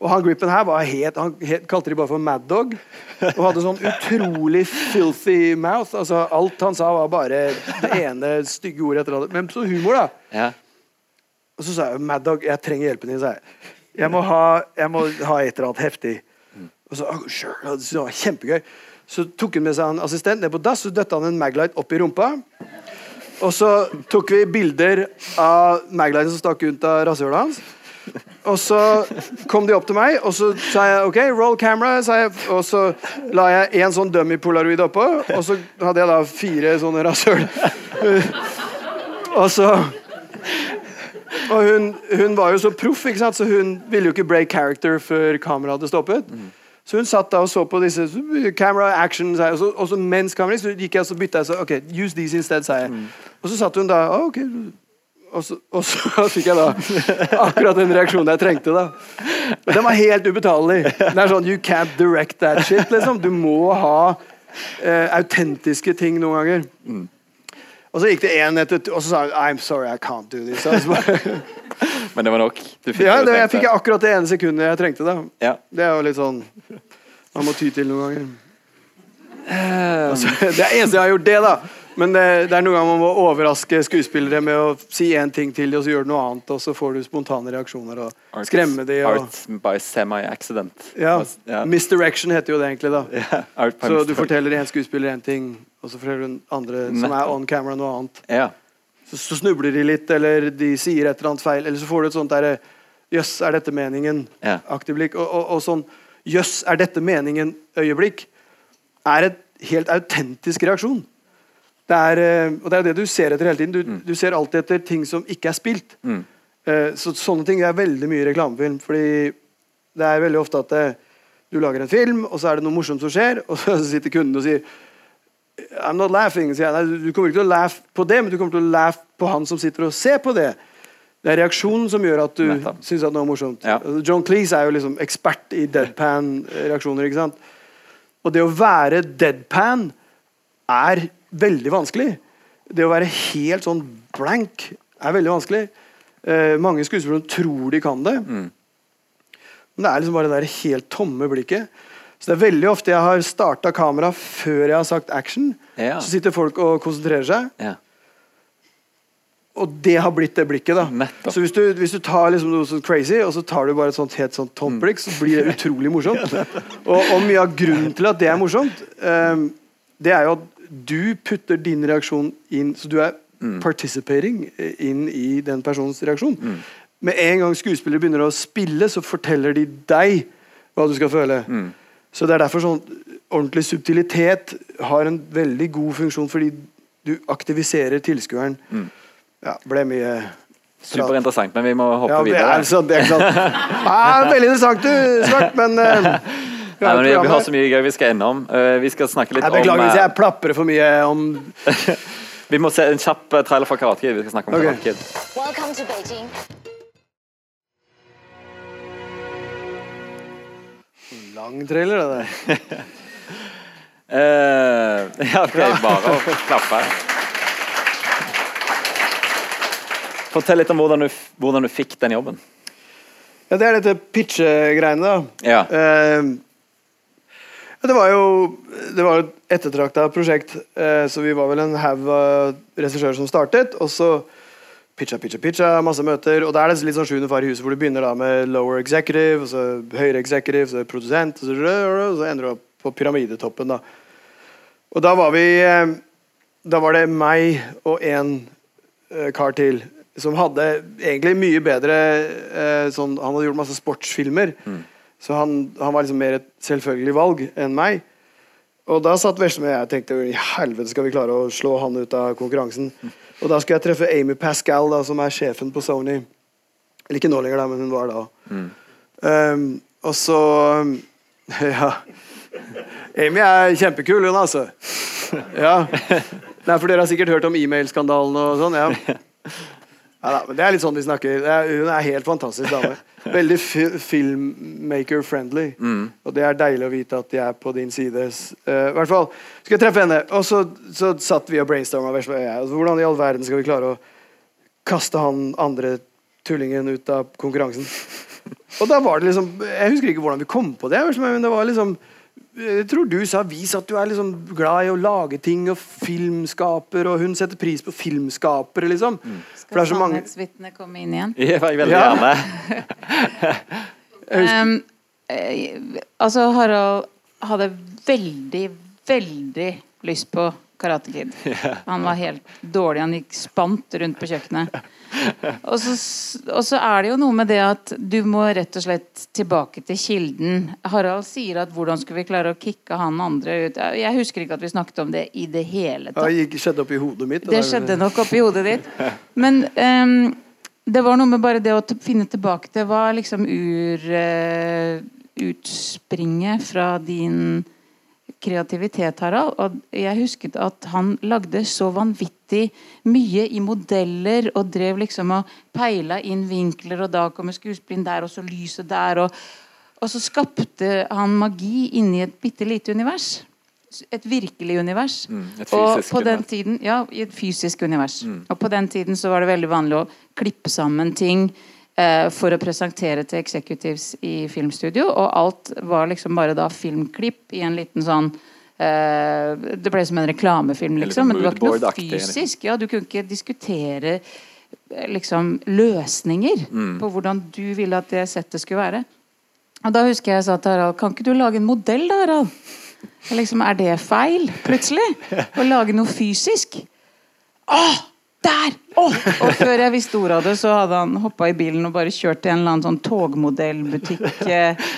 og han Grippen her var helt, han het, kalte de bare for Mad Dog. Og hadde sånn utrolig filthy mouth. altså Alt han sa, var bare det ene stygge ordet etter det andre. Men så humor, da. Ja. Og så sa jeg Mad Dog, jeg trenger hjelpen din. sa Jeg Jeg må ha, jeg må ha et eller annet heftig. Og så, oh, sure. Det var kjempegøy. Så tok han med seg en assistent ned på dass, så døtta han en Maglite opp i rumpa. Og så tok vi bilder av Magliten som stakk ut av rasshølet hans. Og så kom de opp til meg, og så sa jeg OK, roll camera. Sa jeg, og så la jeg en sånn dummy polaroid oppå, og så hadde jeg da fire sånne rasshøl. og så og hun, hun var jo så proff, ikke sant? så hun ville jo ikke break character før kameraet hadde stoppet. Så hun satt da og så på disse camera action, og så, og så mens kameraet så gikk jeg og så bytta jeg så, ok, use these instead, sa jeg. Og så satt hun da «Å, ok. Og så, og så fikk jeg da akkurat den reaksjonen jeg trengte. da Og Den var helt ubetalelig. Det er sånn, You can't direct that shit. liksom Du må ha eh, autentiske ting noen ganger. Og så gikk det én etter og så sa hun I'm sorry, I can't do this. Bare, Men det var nok? Ja, det jeg fikk akkurat det ene sekundet jeg trengte. da Ja. Det er jo litt sånn Man må ty til noen ganger. Altså, det er eneste jeg har gjort det, da. Men det, det er noen ganger man må overraske skuespillere med å si én ting til dem, og så gjør du noe annet, og så får du spontane reaksjoner og Art- skremme dem. Og, Art by semi-accident. ja, Yeah. Misdirection heter jo det egentlig, da. Yeah, Så du forteller én skuespiller én ting, og så forteller du en andre som er on camera, noe annet. Yeah. Så, så snubler de litt, eller de sier et eller annet feil, eller så får du et sånt derre Jøss, er dette meningen? Ja. Aktig blikk. Og, og, og sånn Jøss, er dette meningen? Øyeblikk. Er et helt autentisk reaksjon. Det er, eh, og det er det du ser etter hele tiden. Du, du ser alltid etter ting som ikke er spilt. Mm. Eh, så sånne ting er veldig mye i reklamefilm. Fordi det er veldig ofte at det, du lager en film, og så er det noe morsomt som skjer, og så sitter kunden og sier I'm not laughing. sier jeg. Du kommer ikke til å laugh på det, men du kommer til å laugh på han som sitter og ser på det. Det er reaksjonen som gjør at du syns at noe er morsomt. Ja. Altså, John Cleese er jo liksom ekspert i deadpan-reaksjoner. ikke sant? Og det å være deadpan er veldig vanskelig. Det å være helt sånn blank er veldig vanskelig. Eh, mange skuespillere tror de kan det. Mm. Men det er liksom bare det der helt tomme blikket. Så det er veldig ofte jeg har starta kamera før jeg har sagt action. Ja. Så sitter folk og konsentrerer seg. Ja. Og det har blitt det blikket. da Nettopp. Så hvis du, hvis du tar liksom noe sånn crazy, og så tar du bare et sånt helt sånt tomt Mm. blikk, så blir det utrolig morsomt. og, og mye av grunnen til at det er morsomt, um, det er jo at du putter din reaksjon inn Så du er Mm. participating inn i den personens reaksjon. Med en gang skuespillere begynner å spille, så forteller de deg hva du skal føle. Mm. Så det er derfor sånn ordentlig subtilitet har en veldig god funksjon, fordi du aktiviserer tilskueren. Ja, ble mye Superinteressant, men vi må hoppe ja, det videre. er sant. Det er sant. Ja, veldig interessant, du, Svart, men eh, vi Nei, men vi, vi har så mye gøy vi skal innom. Uh, vi skal snakke litt Jeg beklager om hvis eh, jeg plaprer for mye om Vi må se en kjapp eh, trailer fra Karate Kid. Vi skal snakke om okay. Karate Kid. Welcome to Beijing. lang trailer, det der. uh, ja, ok, bare å klappe. Fortell litt om hvordan du, hvordan du fikk den jobben. Ja, det er dette pitche-greiene, da. Ja. Eh, det var jo et ettertrakta prosjekt, eh, så vi var vel en haug av regissører som startet. Og så pitcha, pitcha, pitcha, masse møter. Og da er det litt sånn sjuende far i huset, hvor du begynner da med lower executive, og så høyere executive, så produsent, og så, og så ender du opp på pyramidetoppen, da. Og da var vi eh, Da var det meg og en eh, kar til som hadde egentlig mye bedre sånn, Han hadde gjort masse sportsfilmer, så han, han var liksom mer et selvfølgelig valg enn meg. Og da satt Vesle med jeg tenkte i helvete skal vi klare å slå han ut av konkurransen. Og da skulle jeg treffe Amy Pascal, da, som er sjefen på Sony. Eller ikke nå lenger, da, men hun var da. Um, og så Ja. Amy er kjempekul, hun, altså. Ja. Nei, for dere har sikkert hørt om e-mail-skandalen og sånn? Ja. ja da, men det er litt sånn de snakker. Det er, hun er helt fantastisk dame. Veldig fi filmmaker-friendly. Og det er deilig å vite at de er på din side. I hvert fall skal jeg treffe henne. Og så, så satt vi og brainstorma. Altså, hvordan i all verden skal vi klare å kaste han andre tullingen ut av konkurransen? Og da var det liksom Jeg husker ikke hvordan vi kom på det, men det var liksom jeg tror du sa vis at du er liksom glad i å lage ting og filmskaper, og hun setter pris på filmskapere, liksom. For det er så mange Sannhetsvitnet komme inn igjen? Ja, jeg veldig Ja. gjerne. Ehm, eh, altså, Harald hadde veldig, veldig lyst på Karate Kid. Han var helt dårlig. Han gikk spant rundt på kjøkkenet. Og så, og så er det jo noe med det at du må rett og slett tilbake til kilden. Harald sier at hvordan skulle vi klare å kicke han andre ut? Jeg husker ikke at vi snakket om det i det hele tatt. gikk, skjedde oppi hodet mitt. Det, Det skjedde nok oppi hodet ditt. Men um, det var noe med bare det å finne tilbake til hva liksom ur uh, utspringet fra din kreativitet, Harald. Og jeg husket at han lagde så vanvittig mye i modeller og drev liksom og peila inn vinkler, og da kommer skuespilleren der, og så lyset der, og, og så skapte han magi inni et bitte lite univers. Et virkelig univers. Mm, et og på den tiden, ja, i et fysisk univers. Og på den tiden så var det veldig vanlig å klippe sammen ting for å presentere til executives i filmstudio, og alt var liksom bare da filmklipp i en liten sånn eh, Det ble som en reklamefilm, liksom. Men det var ikke noe fysisk. Ja, du kunne ikke diskutere eh, liksom løsninger Mm. på hvordan du ville at det settet skulle være. Og da husker jeg jeg sa til Harald Kan ikke du lage en modell da, Harald? Liksom, er det feil, plutselig? Å lage noe fysisk? Å! Der! Oh! Og før jeg visste ordet av det, så hadde han hoppa i bilen og bare kjørt til en eller annen sånn togmodellbutikk. Eh,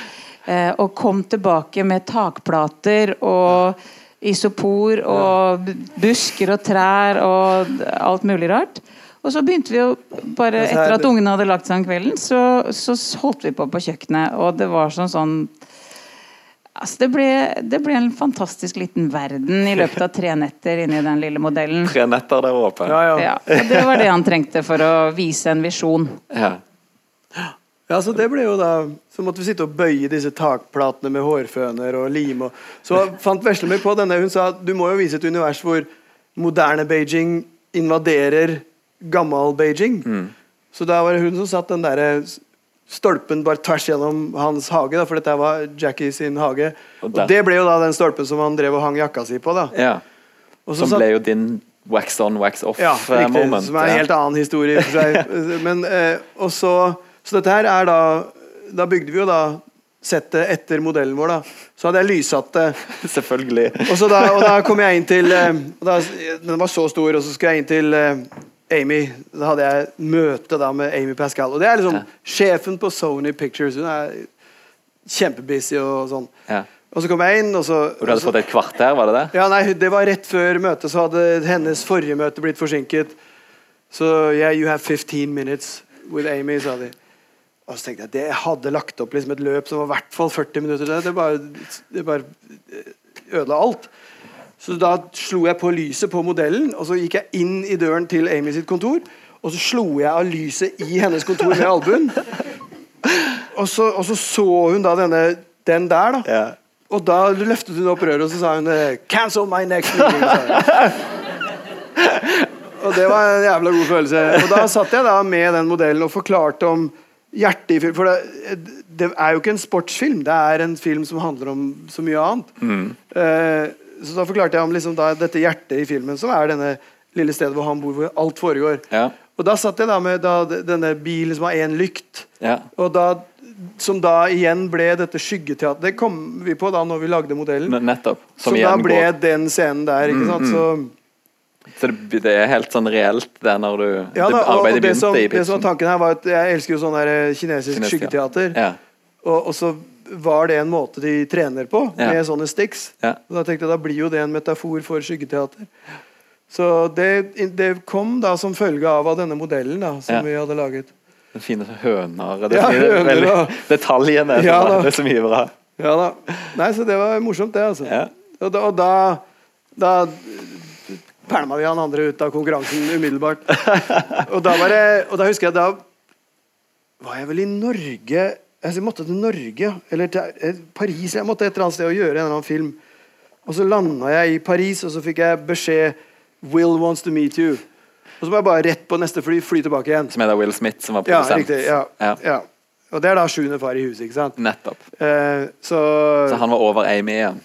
eh, og kom tilbake med takplater og isopor og busker og trær og alt mulig rart. Og så begynte vi jo bare Etter at ungene hadde lagt seg om kvelden, så, så holdt vi på på kjøkkenet, og det var sånn sånn Altså det, ble, det ble en fantastisk liten verden i løpet av tre netter inni den lille modellen. Tre netter der oppe. Ja, ja. Ja, og det var det han trengte for å vise en visjon. Ja. Ja, så det ble jo da Så måtte vi sitte og bøye disse takplatene med hårføner og lim og Så fant Vesle meg på denne. Hun sa at du må jo vise et univers hvor moderne Beijing invaderer gammel Beijing. Så da var det hun som satt den derre stolpen bare tvers gjennom hans hage, da, for dette var Jackie sin hage. Og Og det ble jo da den stolpen som han drev og hang jakka si på, da. ja. Som satt- ble jo din wax on, wax off ja, eh, riktig, moment. som er en helt annen historie for seg. Men, eh, så, så dette her er da Da bygde vi jo da settet etter modellen vår, da. Så hadde jeg lyssatt det. Selvfølgelig. Og, så da, og da kom jeg inn til eh, da, Den var så stor, og så skulle jeg inn til eh, Amy. Da hadde jeg møte da med Amy Pascal. Og det er liksom sjefen på Sony Pictures. Hun er kjempebusy og sånn. Ja. Og så kom jeg inn, og så Og du hadde fått et kvarter, var det det? ja, nei, det var rett før møtet, så hadde hennes forrige møte blitt forsinket. Så yeah, you have 15 minutes with Amy, sa de. Og så tenkte jeg, det hadde lagt opp liksom et løp som var i hvert fall 40 minutter. Det, det, bare, det bare ødela alt. Så da slo jeg på lyset på modellen, og så gikk jeg inn i døren til Amy sitt kontor. Og så slo jeg av lyset i hennes kontor med albuen. Og så, og så så hun da denne, den der, da. Ja. Og da løftet hun opp røret og så sa hun eh, 'Cancel my next meeting'. og det var en jævla god følelse. Og da satt jeg da med den modellen og forklarte om hjertet i film. For det, det er jo ikke en sportsfilm, det er en film som handler om så mye annet. Eh, så da forklarte jeg om liksom da, dette hjertet i filmen, som er denne lille stedet hvor han bor, hvor alt foregår. Ja. Og da satt jeg da med da, denne bilen som har én lykt. Ja. Og da, som da igjen ble dette skyggeteatret. Det kom vi på da når vi lagde modellen. N- Nettopp. Som, Som da ble går den scenen der, ikke sant. Så, Så det, det er helt sånn reelt, det når du ja, da, arbeidet begynte i det som var tanken her, var at jeg elsker jo sånn eh, kinesisk ja. skyggeteater. Ja. Og, og så var det en måte de trener på, Ja. med sånne sticks. Ja. Og da tenkte jeg da blir jo det en metafor for skyggeteater. Så det, det kom da som følge av av denne modellen da, som vi hadde laget. Den fine høner. Det Ja, er høner veldig, og- detaljene. Ja, da. det er så mye bra. Ja da. Nei, så det var morsomt, det, altså. Ja. Og da, og da, da pælma vi han andre ut av konkurransen umiddelbart. Og da, var det, og da husker jeg da var jeg vel i Norge Jeg måtte til Norge, eller til eh, Paris. Jeg måtte et eller annet sted og gjøre en eller annen film. Og så landa jeg i Paris, og så fikk jeg beskjed Will wants to meet you. Og så må jeg bare rett på neste fly, fly tilbake igjen. Som er da Will Smith som var Ja, riktig. Ja, Ja. ja. Og det er da sjuende far i huset, ikke sant? Nettopp. Eh, så Så han var over Amy igjen.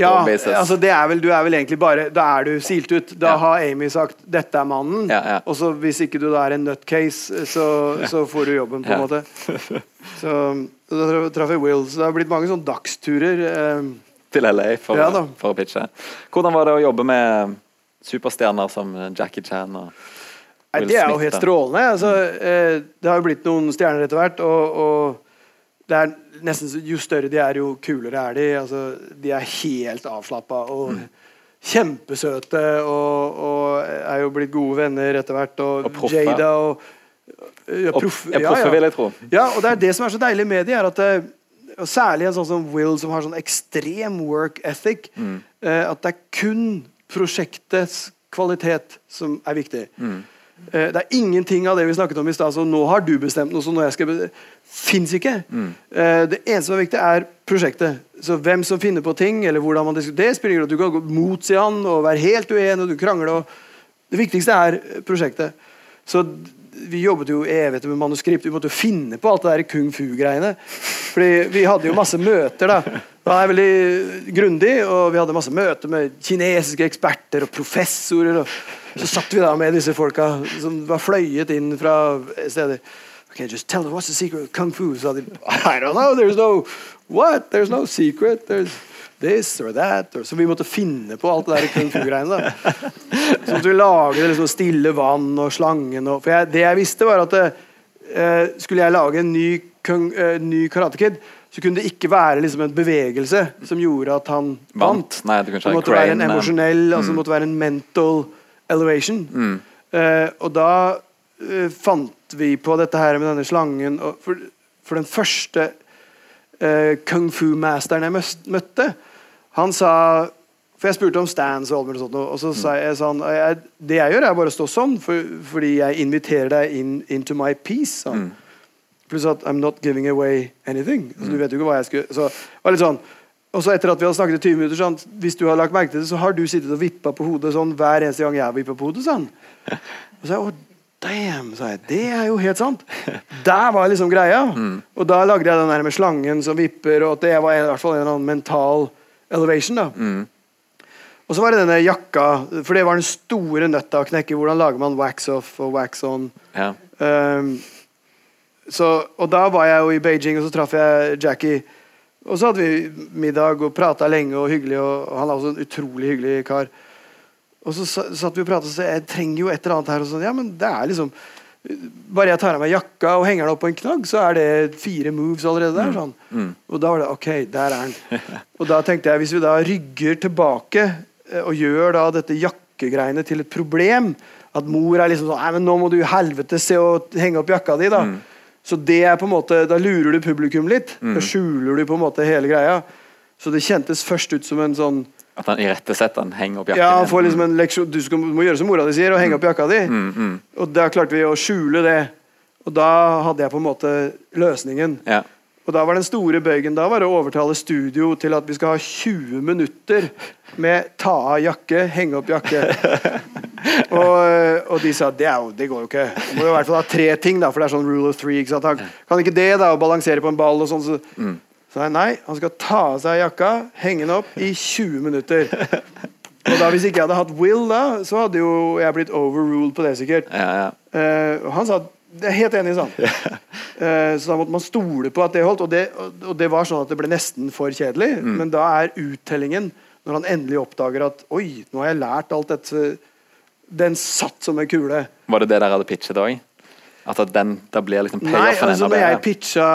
Ja, altså det er vel, du er vel egentlig bare Da er du silt ut. Da Ja. har Amy sagt 'dette er mannen', Ja, ja. og så hvis ikke du da er en nutcase, så, så får du jobben, på en måte. Så da traff jeg Will. Så det har blitt mange sånne dagsturer. Eh, til LA for, for å pitche. Hvordan var det å jobbe med superstjerner som Jackie Chan og Will Smith? det er jo helt strålende. Altså, eh, det har jo blitt noen stjerner etter hvert, og, og det er nesten Jo større de er, jo kulere er de. Altså, de er helt avslappa og Mm. kjempesøte og, og er jo blitt gode venner etter hvert. Og, Og proffe. Jada og ja, proff, ja, proffe, vil jeg tro. Ja, og det er det som er så deilig med de, er at eh, og Særlig en sånn som Will, som har sånn ekstrem work ethic. Mm. eh, at det er kun prosjektets kvalitet som er viktig. Mm. Eh, det er ingenting av det vi snakket om i stad. Så nå har du bestemt noe, så nå jeg skal Fins ikke. Mm. Eh, det eneste som er viktig, er prosjektet. Så hvem som finner på ting, eller hvordan man diskuterer, det spiller ingen rolle. Du kan gå motsi han og være helt uenig, og du krangler. Og det viktigste er prosjektet. Så vi jobbet jo evigheter med manuskript. Vi måtte jo finne på alt det der kung fu-greiene. Fordi vi hadde jo masse møter, da. Det er veldig grundig, og vi hadde masse møter med kinesiske eksperter og professorer. Og så satt vi da med disse folka som var fløyet inn fra steder. Okay, just tell them what's the secret of kung fu. Så hadde de, I don't know, there's no What? There's no secret. There's this or that. Or, så vi måtte finne på alt det der kung fu-greiene. da. Så måtte vi lage liksom stille vann og slangen og For jeg, det jeg visste, var at eh, skulle jeg lage en ny, kung, eh, ny Karate Kid, så kunne det ikke være liksom en bevegelse som gjorde at han vant. Nei, det, Det måtte være en eh, emosjonell, altså det måtte være en mental elevation. Mm. Eh, og da eh, fant vi på dette her med denne slangen. Og for, for den første eh, kung fu-masteren jeg møtte, han sa For jeg spurte om stands og alt mulig sånt, og så sa jeg sånn jeg, Det jeg gjør, er bare å stå sånn, for, fordi jeg inviterer deg inn into my peace. Sånn. Mm. Pluss at I'm not giving away anything. Altså, du vet jo ikke hva jeg skulle Så det var litt sånn og så etter at vi hadde snakket i 20 minutter, sånn, hvis du har lagt merke til det, så har du sittet og vippa på hodet sånn hver eneste gang jeg har vippa på hodet. sånn. Og så jeg, damn, sa jeg. Det er jo helt sant. Der var liksom greia. Og da lagde jeg den der med slangen som vipper, og at det var i hvert fall en eller annen mental elevation. da. Og så var det denne jakka, for det var den store nøtta å knekke. Hvordan lager man wax off og wax on? Ja. Um, så, og da var jeg jo i Beijing, og så traff jeg Jackie. Og så hadde vi middag og prata lenge og hyggelig, og, og han er også en utrolig hyggelig kar. Og så satt vi og pratet og sa jeg trenger jo et eller annet her. Og sånn, ja, men det er liksom Bare jeg tar av meg jakka og henger den opp på en knagg, så er det fire moves allerede der. sånn. Og da var det OK, der er den. Og da tenkte jeg, hvis vi da rygger tilbake eh, og gjør da dette jakkegreiene til et problem At mor er liksom sånn Nei, men nå må du i helvete se å henge opp jakka di, da. Så det er på en måte Da lurer du publikum litt. Da skjuler du på en måte hele greia. Så det kjentes først ut som en sånn At han irettesetter han, henger opp jakken ja, han får liksom en leksjon Du skal, må gjøre som mora di sier, og henge opp jakka di. Mm, Og da klarte vi å skjule det. Og da hadde jeg på en måte løsningen. Ja. Og da var den store bøygen Da var å overtale studio til at vi skal ha 20 minutter med ta av jakke, henge opp jakke. og, og de sa det, jo, det går jo ikke. Du må jo i hvert fall ha tre ting, da, for det er sånn rule of three. Kan ikke det, da, å balansere på en ball og sånn. Så, så nei, nei, han skal ta av seg jakka, henge den opp i 20 minutter. Og da Hvis ikke jeg hadde hatt Will, da, så hadde jo jeg blitt overruled på det, sikkert. Ja, ja. Uh, han sa jeg er helt enig, sa han. Uh, så da måtte man stole på at det holdt. Og det, og det var sånn at det ble nesten for kjedelig. Mm. Men da er uttellingen, når han endelig oppdager at Oi, nå har jeg lært alt dette Den satt som en kule. Var det det dere hadde pitchet òg? At den, da blir liksom Nei, altså når jeg pitcha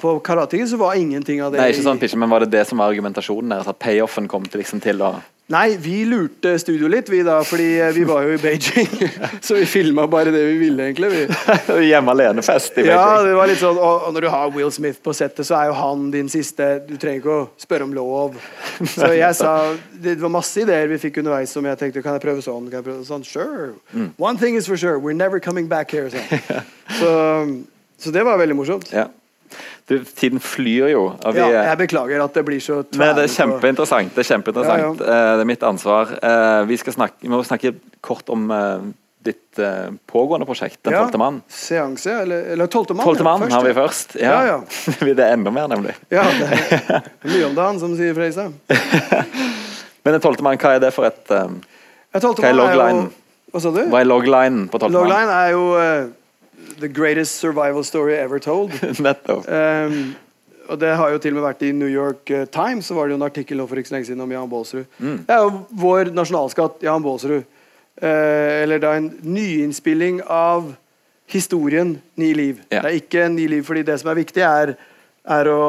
på Karate så var ingenting av det Nei, ikke sånn pitch, men var det det som var argumentasjonen deres? At payoffen kom til, liksom, til å Nei, vi lurte studio litt, vi da, fordi eh, vi var jo i Beijing. så vi filma bare det vi ville, egentlig. Vi. Hjemme alene-fest i Ja, det var litt sånn, og, når du har Will Smith på settet, så er jo han din siste Du trenger ikke å spørre om lov. Så jeg sa Det var masse ideer vi fikk underveis som jeg tenkte Kan jeg prøve sånn? Kan jeg prøve sånn? Sure. Mm. One thing is for sure. We're never coming back here. Sånn. Så, så det var veldig morsomt. Ja. Du, tiden flyr jo. Vi, Ja, jeg beklager at det blir så Men det er kjempeinteressant. Det er kjempeinteressant. Eh, Det er mitt ansvar. Eh, Vi, skal snakke, vi må snakke kort om eh, ditt pågående prosjekt, Den Ja, tolvte mann. Seanse, eller, eller Tolvte mann. Tolvte ja, har vi først. Ja. Ja, ja. det er enda mer, nemlig. Ja, det er mye om dagen, som sier Freisa. Men Den tolvte mann, hva er det for et eh, Hva er mann loglinen? Hva sa du? Hva er loglinen på tolvte mann? Logline er jo eh, the greatest survival story ever told. Nettopp. Um, og det har jo til og med vært i New York eh, Times, så var det jo en artikkel nå for ikke så lenge siden om Jan Baalsrud. Mm. Det er jo vår nasjonalskatt, Jan Baalsrud. Eh, eller da en nyinnspilling av historien Ni liv. Yeah. Det er ikke Ni liv, fordi det som er viktig, er, er å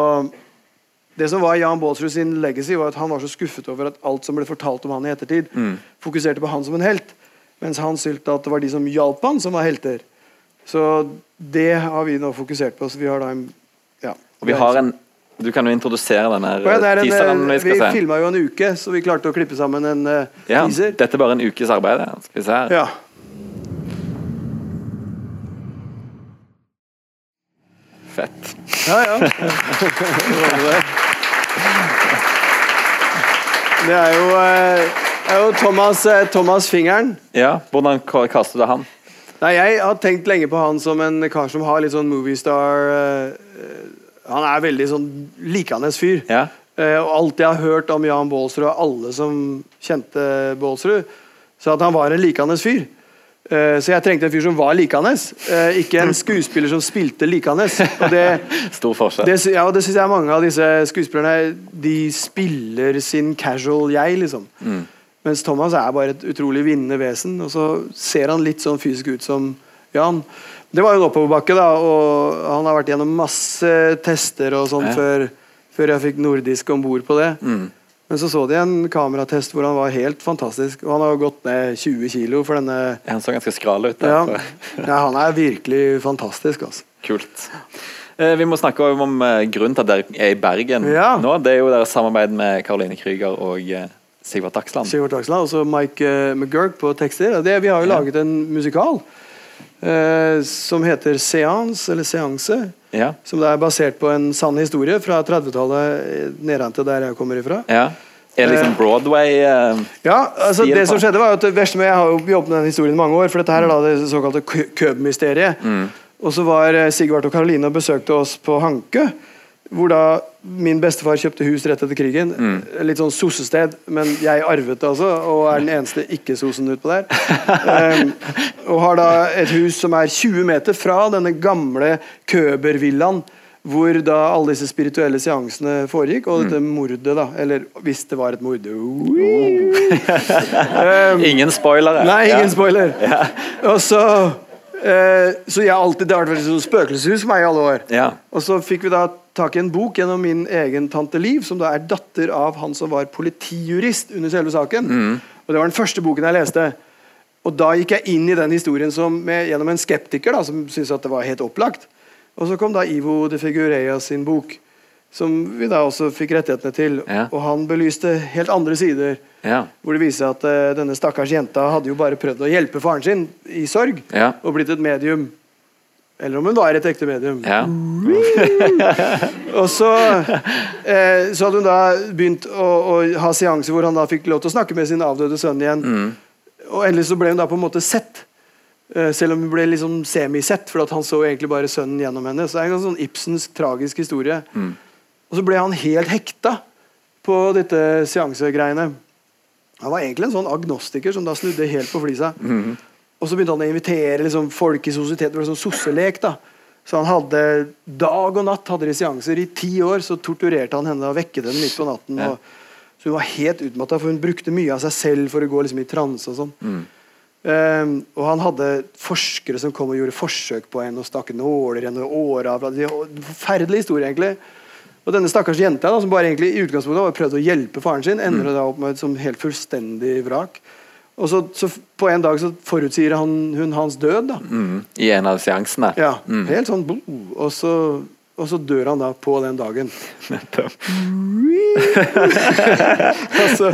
Det som var Jan Baalsrud sin legacy, var at han var så skuffet over at alt som ble fortalt om han i ettertid, Mm. fokuserte på han som en helt. Mens han syntes at det var de som hjalp han, som var helter. Så det har vi nå fokusert på. Så vi har da en ja. Og vi har en Du kan jo introdusere den her ja, en, teaseren vi eh, skal vi se. filma jo en uke, så vi klarte å klippe sammen en uh, Ja, teaser. dette er bare en ukes arbeid. Skal vi se her. Ja. Fett. Ja, ja. Det er jo, eh, er jo Thomas, eh, Thomas Fingeren. Ja, Hvordan kaster du han? Nei, Jeg har tenkt lenge på han som en kar som har litt sånn moviestar eh, eh, Han er veldig sånn likende fyr. Ja. Uh, og alt jeg har hørt om Jan Baalsrud, og alle som kjente Baalsrud, sa at han var en likende fyr. Uh, så jeg trengte en fyr som var likende, eh, ikke en skuespiller som spilte. Og det, Stor forskjell. det, ja, og det syns jeg mange av disse skuespillerne De spiller sin casual jeg, liksom. Mens Thomas er bare et utrolig vinnende vesen. Og så ser han litt sånn fysisk ut som Jan. Det var jo en oppoverbakke, da, og han har vært gjennom masse tester og sånn Ja. før, før jeg fikk nordisk om bord på det. Mm. Men så så de en kameratest hvor han var helt fantastisk. Og han har gått ned 20 kilo for denne Han så ganske skral ut. ja. der. ja, han er virkelig fantastisk, altså. Kult. Eh, Vi må snakke om, eh, grunnen til at dere er i Bergen Ja. nå. Det er jo deres samarbeid med Caroline Krüger og Sigvart Dagsland. Sivert Aksland, og så Mike uh, McGurk på tekster. Det, vi har jo laget en musikal uh, som heter Seance, eller Seanse. Ja. Som er basert på en sann historie fra 30-tallet eh, nedan til der jeg kommer ifra. ja. Er det liksom Broadway uh, Ja, altså det som skjedde var at Jeg har jo jobbet med den historien i mange år, for dette her er da det såkalte kø- Køb-mysteriet. Mm. Og så var Sigvart og Karoline og besøkte oss på Hanke. Hvor da min bestefar kjøpte hus rett etter krigen. Mm. Litt sånn sossested, men jeg arvet det altså, og er den eneste ikke-sosen utpå der. um, og har da et hus som er 20 meter fra denne gamle Køber-villaen. Hvor da alle disse spirituelle seansene foregikk, og dette mordet, da. Eller hvis det var et mord. um, Ingen spoiler. Nei, ingen Ja. spoiler. Og så eh, Så jeg alltid det har vært et spøkelseshus for meg i alle år. Ja. Og så fikk vi da tak i en bok gjennom min egen tante Liv, som da er datter av han som var politijurist under selve saken. Og det var den første boken jeg leste. Og da gikk jeg inn i den historien som, med, gjennom en skeptiker da, som syntes at det var helt opplagt. Og så kom da Ivo de Figurea sin bok, som vi da også fikk rettighetene til. Ja. Og han belyste helt andre sider. Ja. Hvor det viser seg at uh, denne stakkars jenta hadde jo bare prøvd å hjelpe faren sin i sorg. Ja. Og blitt et medium. Eller om hun var et ekte medium. Ja. Og så, eh, så hadde hun da begynt å, å ha seanser hvor han da fikk lov til å snakke med sin avdøde sønn igjen. Og endelig så ble hun da på en måte sett. Eh, selv om hun ble liksom semisett, for at han så egentlig bare sønnen gjennom henne. Så det er en sånn Ibsensk tragisk historie. Og så ble han helt hekta på dette seansegreiene. Han var egentlig en sånn agnostiker som da snudde helt på flisa. Mhm. Og så begynte han å invitere liksom, folk i sosieteten. Det var sånn sosselek, da. Så han hadde dag og natt hadde de seanser. I ti år så torturerte han henne og vekket henne midt på natten. Ja. Og, så hun var helt utmatta, for hun brukte mye av seg selv for å gå liksom, i transe og sånn. Mm. Um, og han hadde forskere som kom og gjorde forsøk på henne og stakk nåler i henne. Forferdelig historie, egentlig. Og denne stakkars jenta da, som bare egentlig i utgangspunktet hadde prøvd å hjelpe faren sin, ender Mm. da opp med et sånn helt fullstendig vrak. Og så, så på en dag så forutsier han, hun hans død. da. Mm. I en av seansene. Ja, Mm. Helt sånn og så, og så dør han da på den dagen. Nettopp. og, så,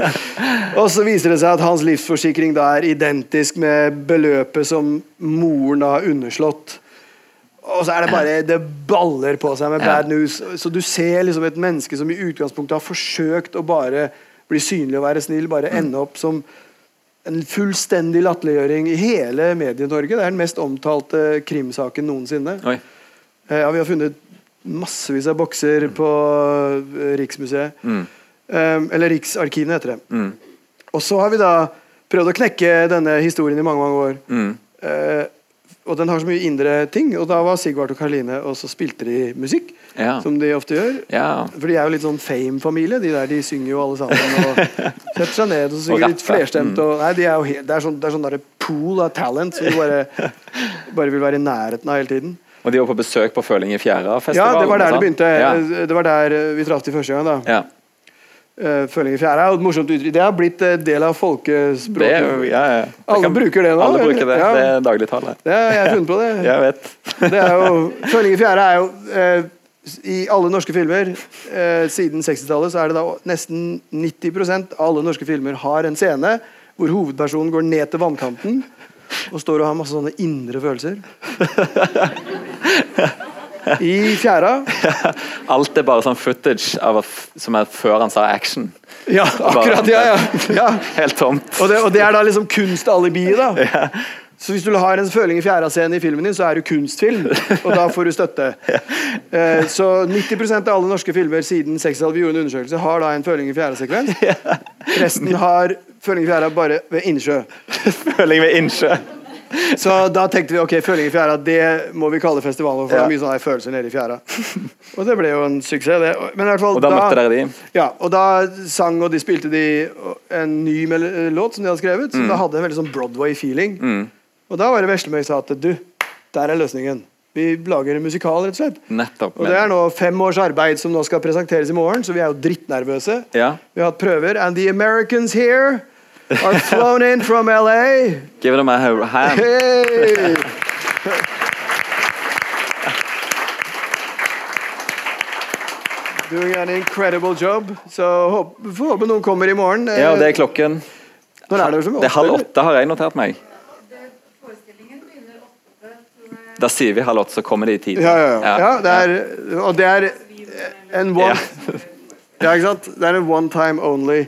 og så viser det seg at hans livsforsikring da er identisk med beløpet som moren da har underslått. Og så er det bare Det baller på seg med bad news. Så du ser liksom et menneske som i utgangspunktet har forsøkt å bare bli synlig og være snill, bare Mm. ende opp som en fullstendig latterliggjøring i hele Medie-Norge. Det er den mest omtalte krimsaken noensinne. Oi. Eh, Ja, vi har funnet massevis av bokser på eh, Riksmuseet. Mm. Eh, eller Riksarkivene, heter det. Mm. Og så har vi da prøvd å knekke denne historien i mange mange år. Mm. Og den har så mye indre ting. Og da var Sigvart og Karoline, og så spilte de musikk. Ja. Som de ofte gjør. ja. For de er jo litt sånn fame-familie. De der de synger jo alle sammen. Og setter seg ned og synger Og litt flerstemt. Og, nei, de er jo helt, det er sånn, det er sånn pool av talent som du bare, bare vil være i nærheten av hele tiden. Og de var på besøk på Føling i Ja, Fjæra-festivalen? det var der det begynte. Ja. Det var der eh, vi traff de første gang. da ja. Eh, Føling i fjæra et morsomt uttrykk. Det har blitt uh, del av folkespråket. Det, ja, ja. Det Alle bruker det nå, Alle bruker det. Ja. Det er dagligtale. Jeg har funnet på, det. Jeg vet. det er jo, Føling i fjæra er jo uh, I alle norske filmer siden 60-tallet så er det da nesten 90 av alle norske filmer har en scene hvor hovedpersonen går ned til vannkanten og står og har masse sånne indre følelser. I fjæra Alt er bare sånn footage av som er før han sa action. Ja, akkurat. Ja, ja. ja. Helt tomt. Og det, og det er da liksom kunstalibiet, da. Så hvis du har en føling i fjæra-scene i filmen din, så er det kunstfilm, og da får du støtte. Eh, så 90% av alle norske filmer siden 60-tallet gjorde en undersøkelse, har da en føling i fjæra-sekvens. Resten har føling i fjæra bare ved innsjø. Føling ved innsjø. Så da tenkte vi ok, føling i fjæra, det må vi kalle festivalen, for det er mye sånne følelser nede i fjæra. Og det ble jo en suksess, det. Men i hvert fall Og da møtte dere de? Ja, og da sang og de spilte de en ny låt som de hadde skrevet, som da hadde en veldig sånn Broadway-feeling. Mm. Og da var det Veslemøy sa at du, der er løsningen. Vi lager en musikal, rett og slett. Nettopp. Og det er nå fem års arbeid som nå skal presenteres i morgen, så vi er jo drittnervøse. Ja. Vi har hatt prøver. And the Americans here are flown in from LA. Give them a hand. Hey! Doing an incredible job. Så håp, får håpe noen kommer i morgen. Ja, det er klokken Når er det, som Det er halv åtte, har jeg notert meg. Da sier vi halv åtte, så kommer de i tide. Ja, ja, ja. ja det er, og det er en one. Ja, ikke sant? Det er en one time only.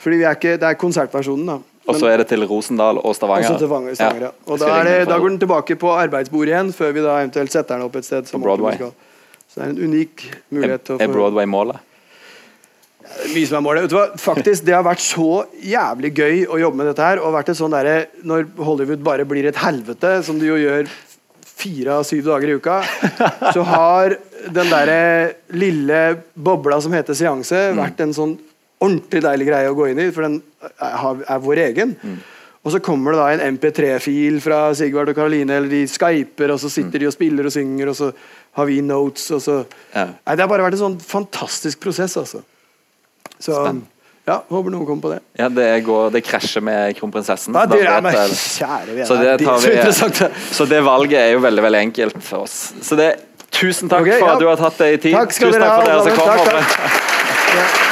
Fordi vi er ikke, det er konsertversjonen, da. Og så er det til Rosendal og Stavanger. Også til Vanger, Stavanger, ja. Og da, det, da går den tilbake på arbeidsbordet igjen, før vi da eventuelt setter den opp et sted. som Broadway. Så det er en unik mulighet til å Er Broadway målet? Mye som er målet. Faktisk, Det har vært så jævlig gøy å jobbe med dette her. Og vært et sånn der, Når Hollywood bare blir et helvete, som de jo gjør fire av syv dager i uka, så har den derre lille bobla som heter seanse, vært en sånn ordentlig deilig greie å gå inn i, for den er, er vår egen. Og så kommer det da en MP3-fil fra Sigvard og Karoline, eller de skyper, og så sitter de og spiller og synger, og så har vi notes, og så Ja. Nei, Det har bare vært en sånn fantastisk prosess, altså. Så Spennende. ja, håper noen kommer på det. Ja, det, går, det krasjer med kronprinsessen. Ja, det er vet kjære vene. Så det, er så det valget er jo veldig veldig enkelt for oss. Så det, tusen takk Ok, for ja. at du har tatt deg tid. Takk skal tusen takk for dere som kom. Takk, Takk,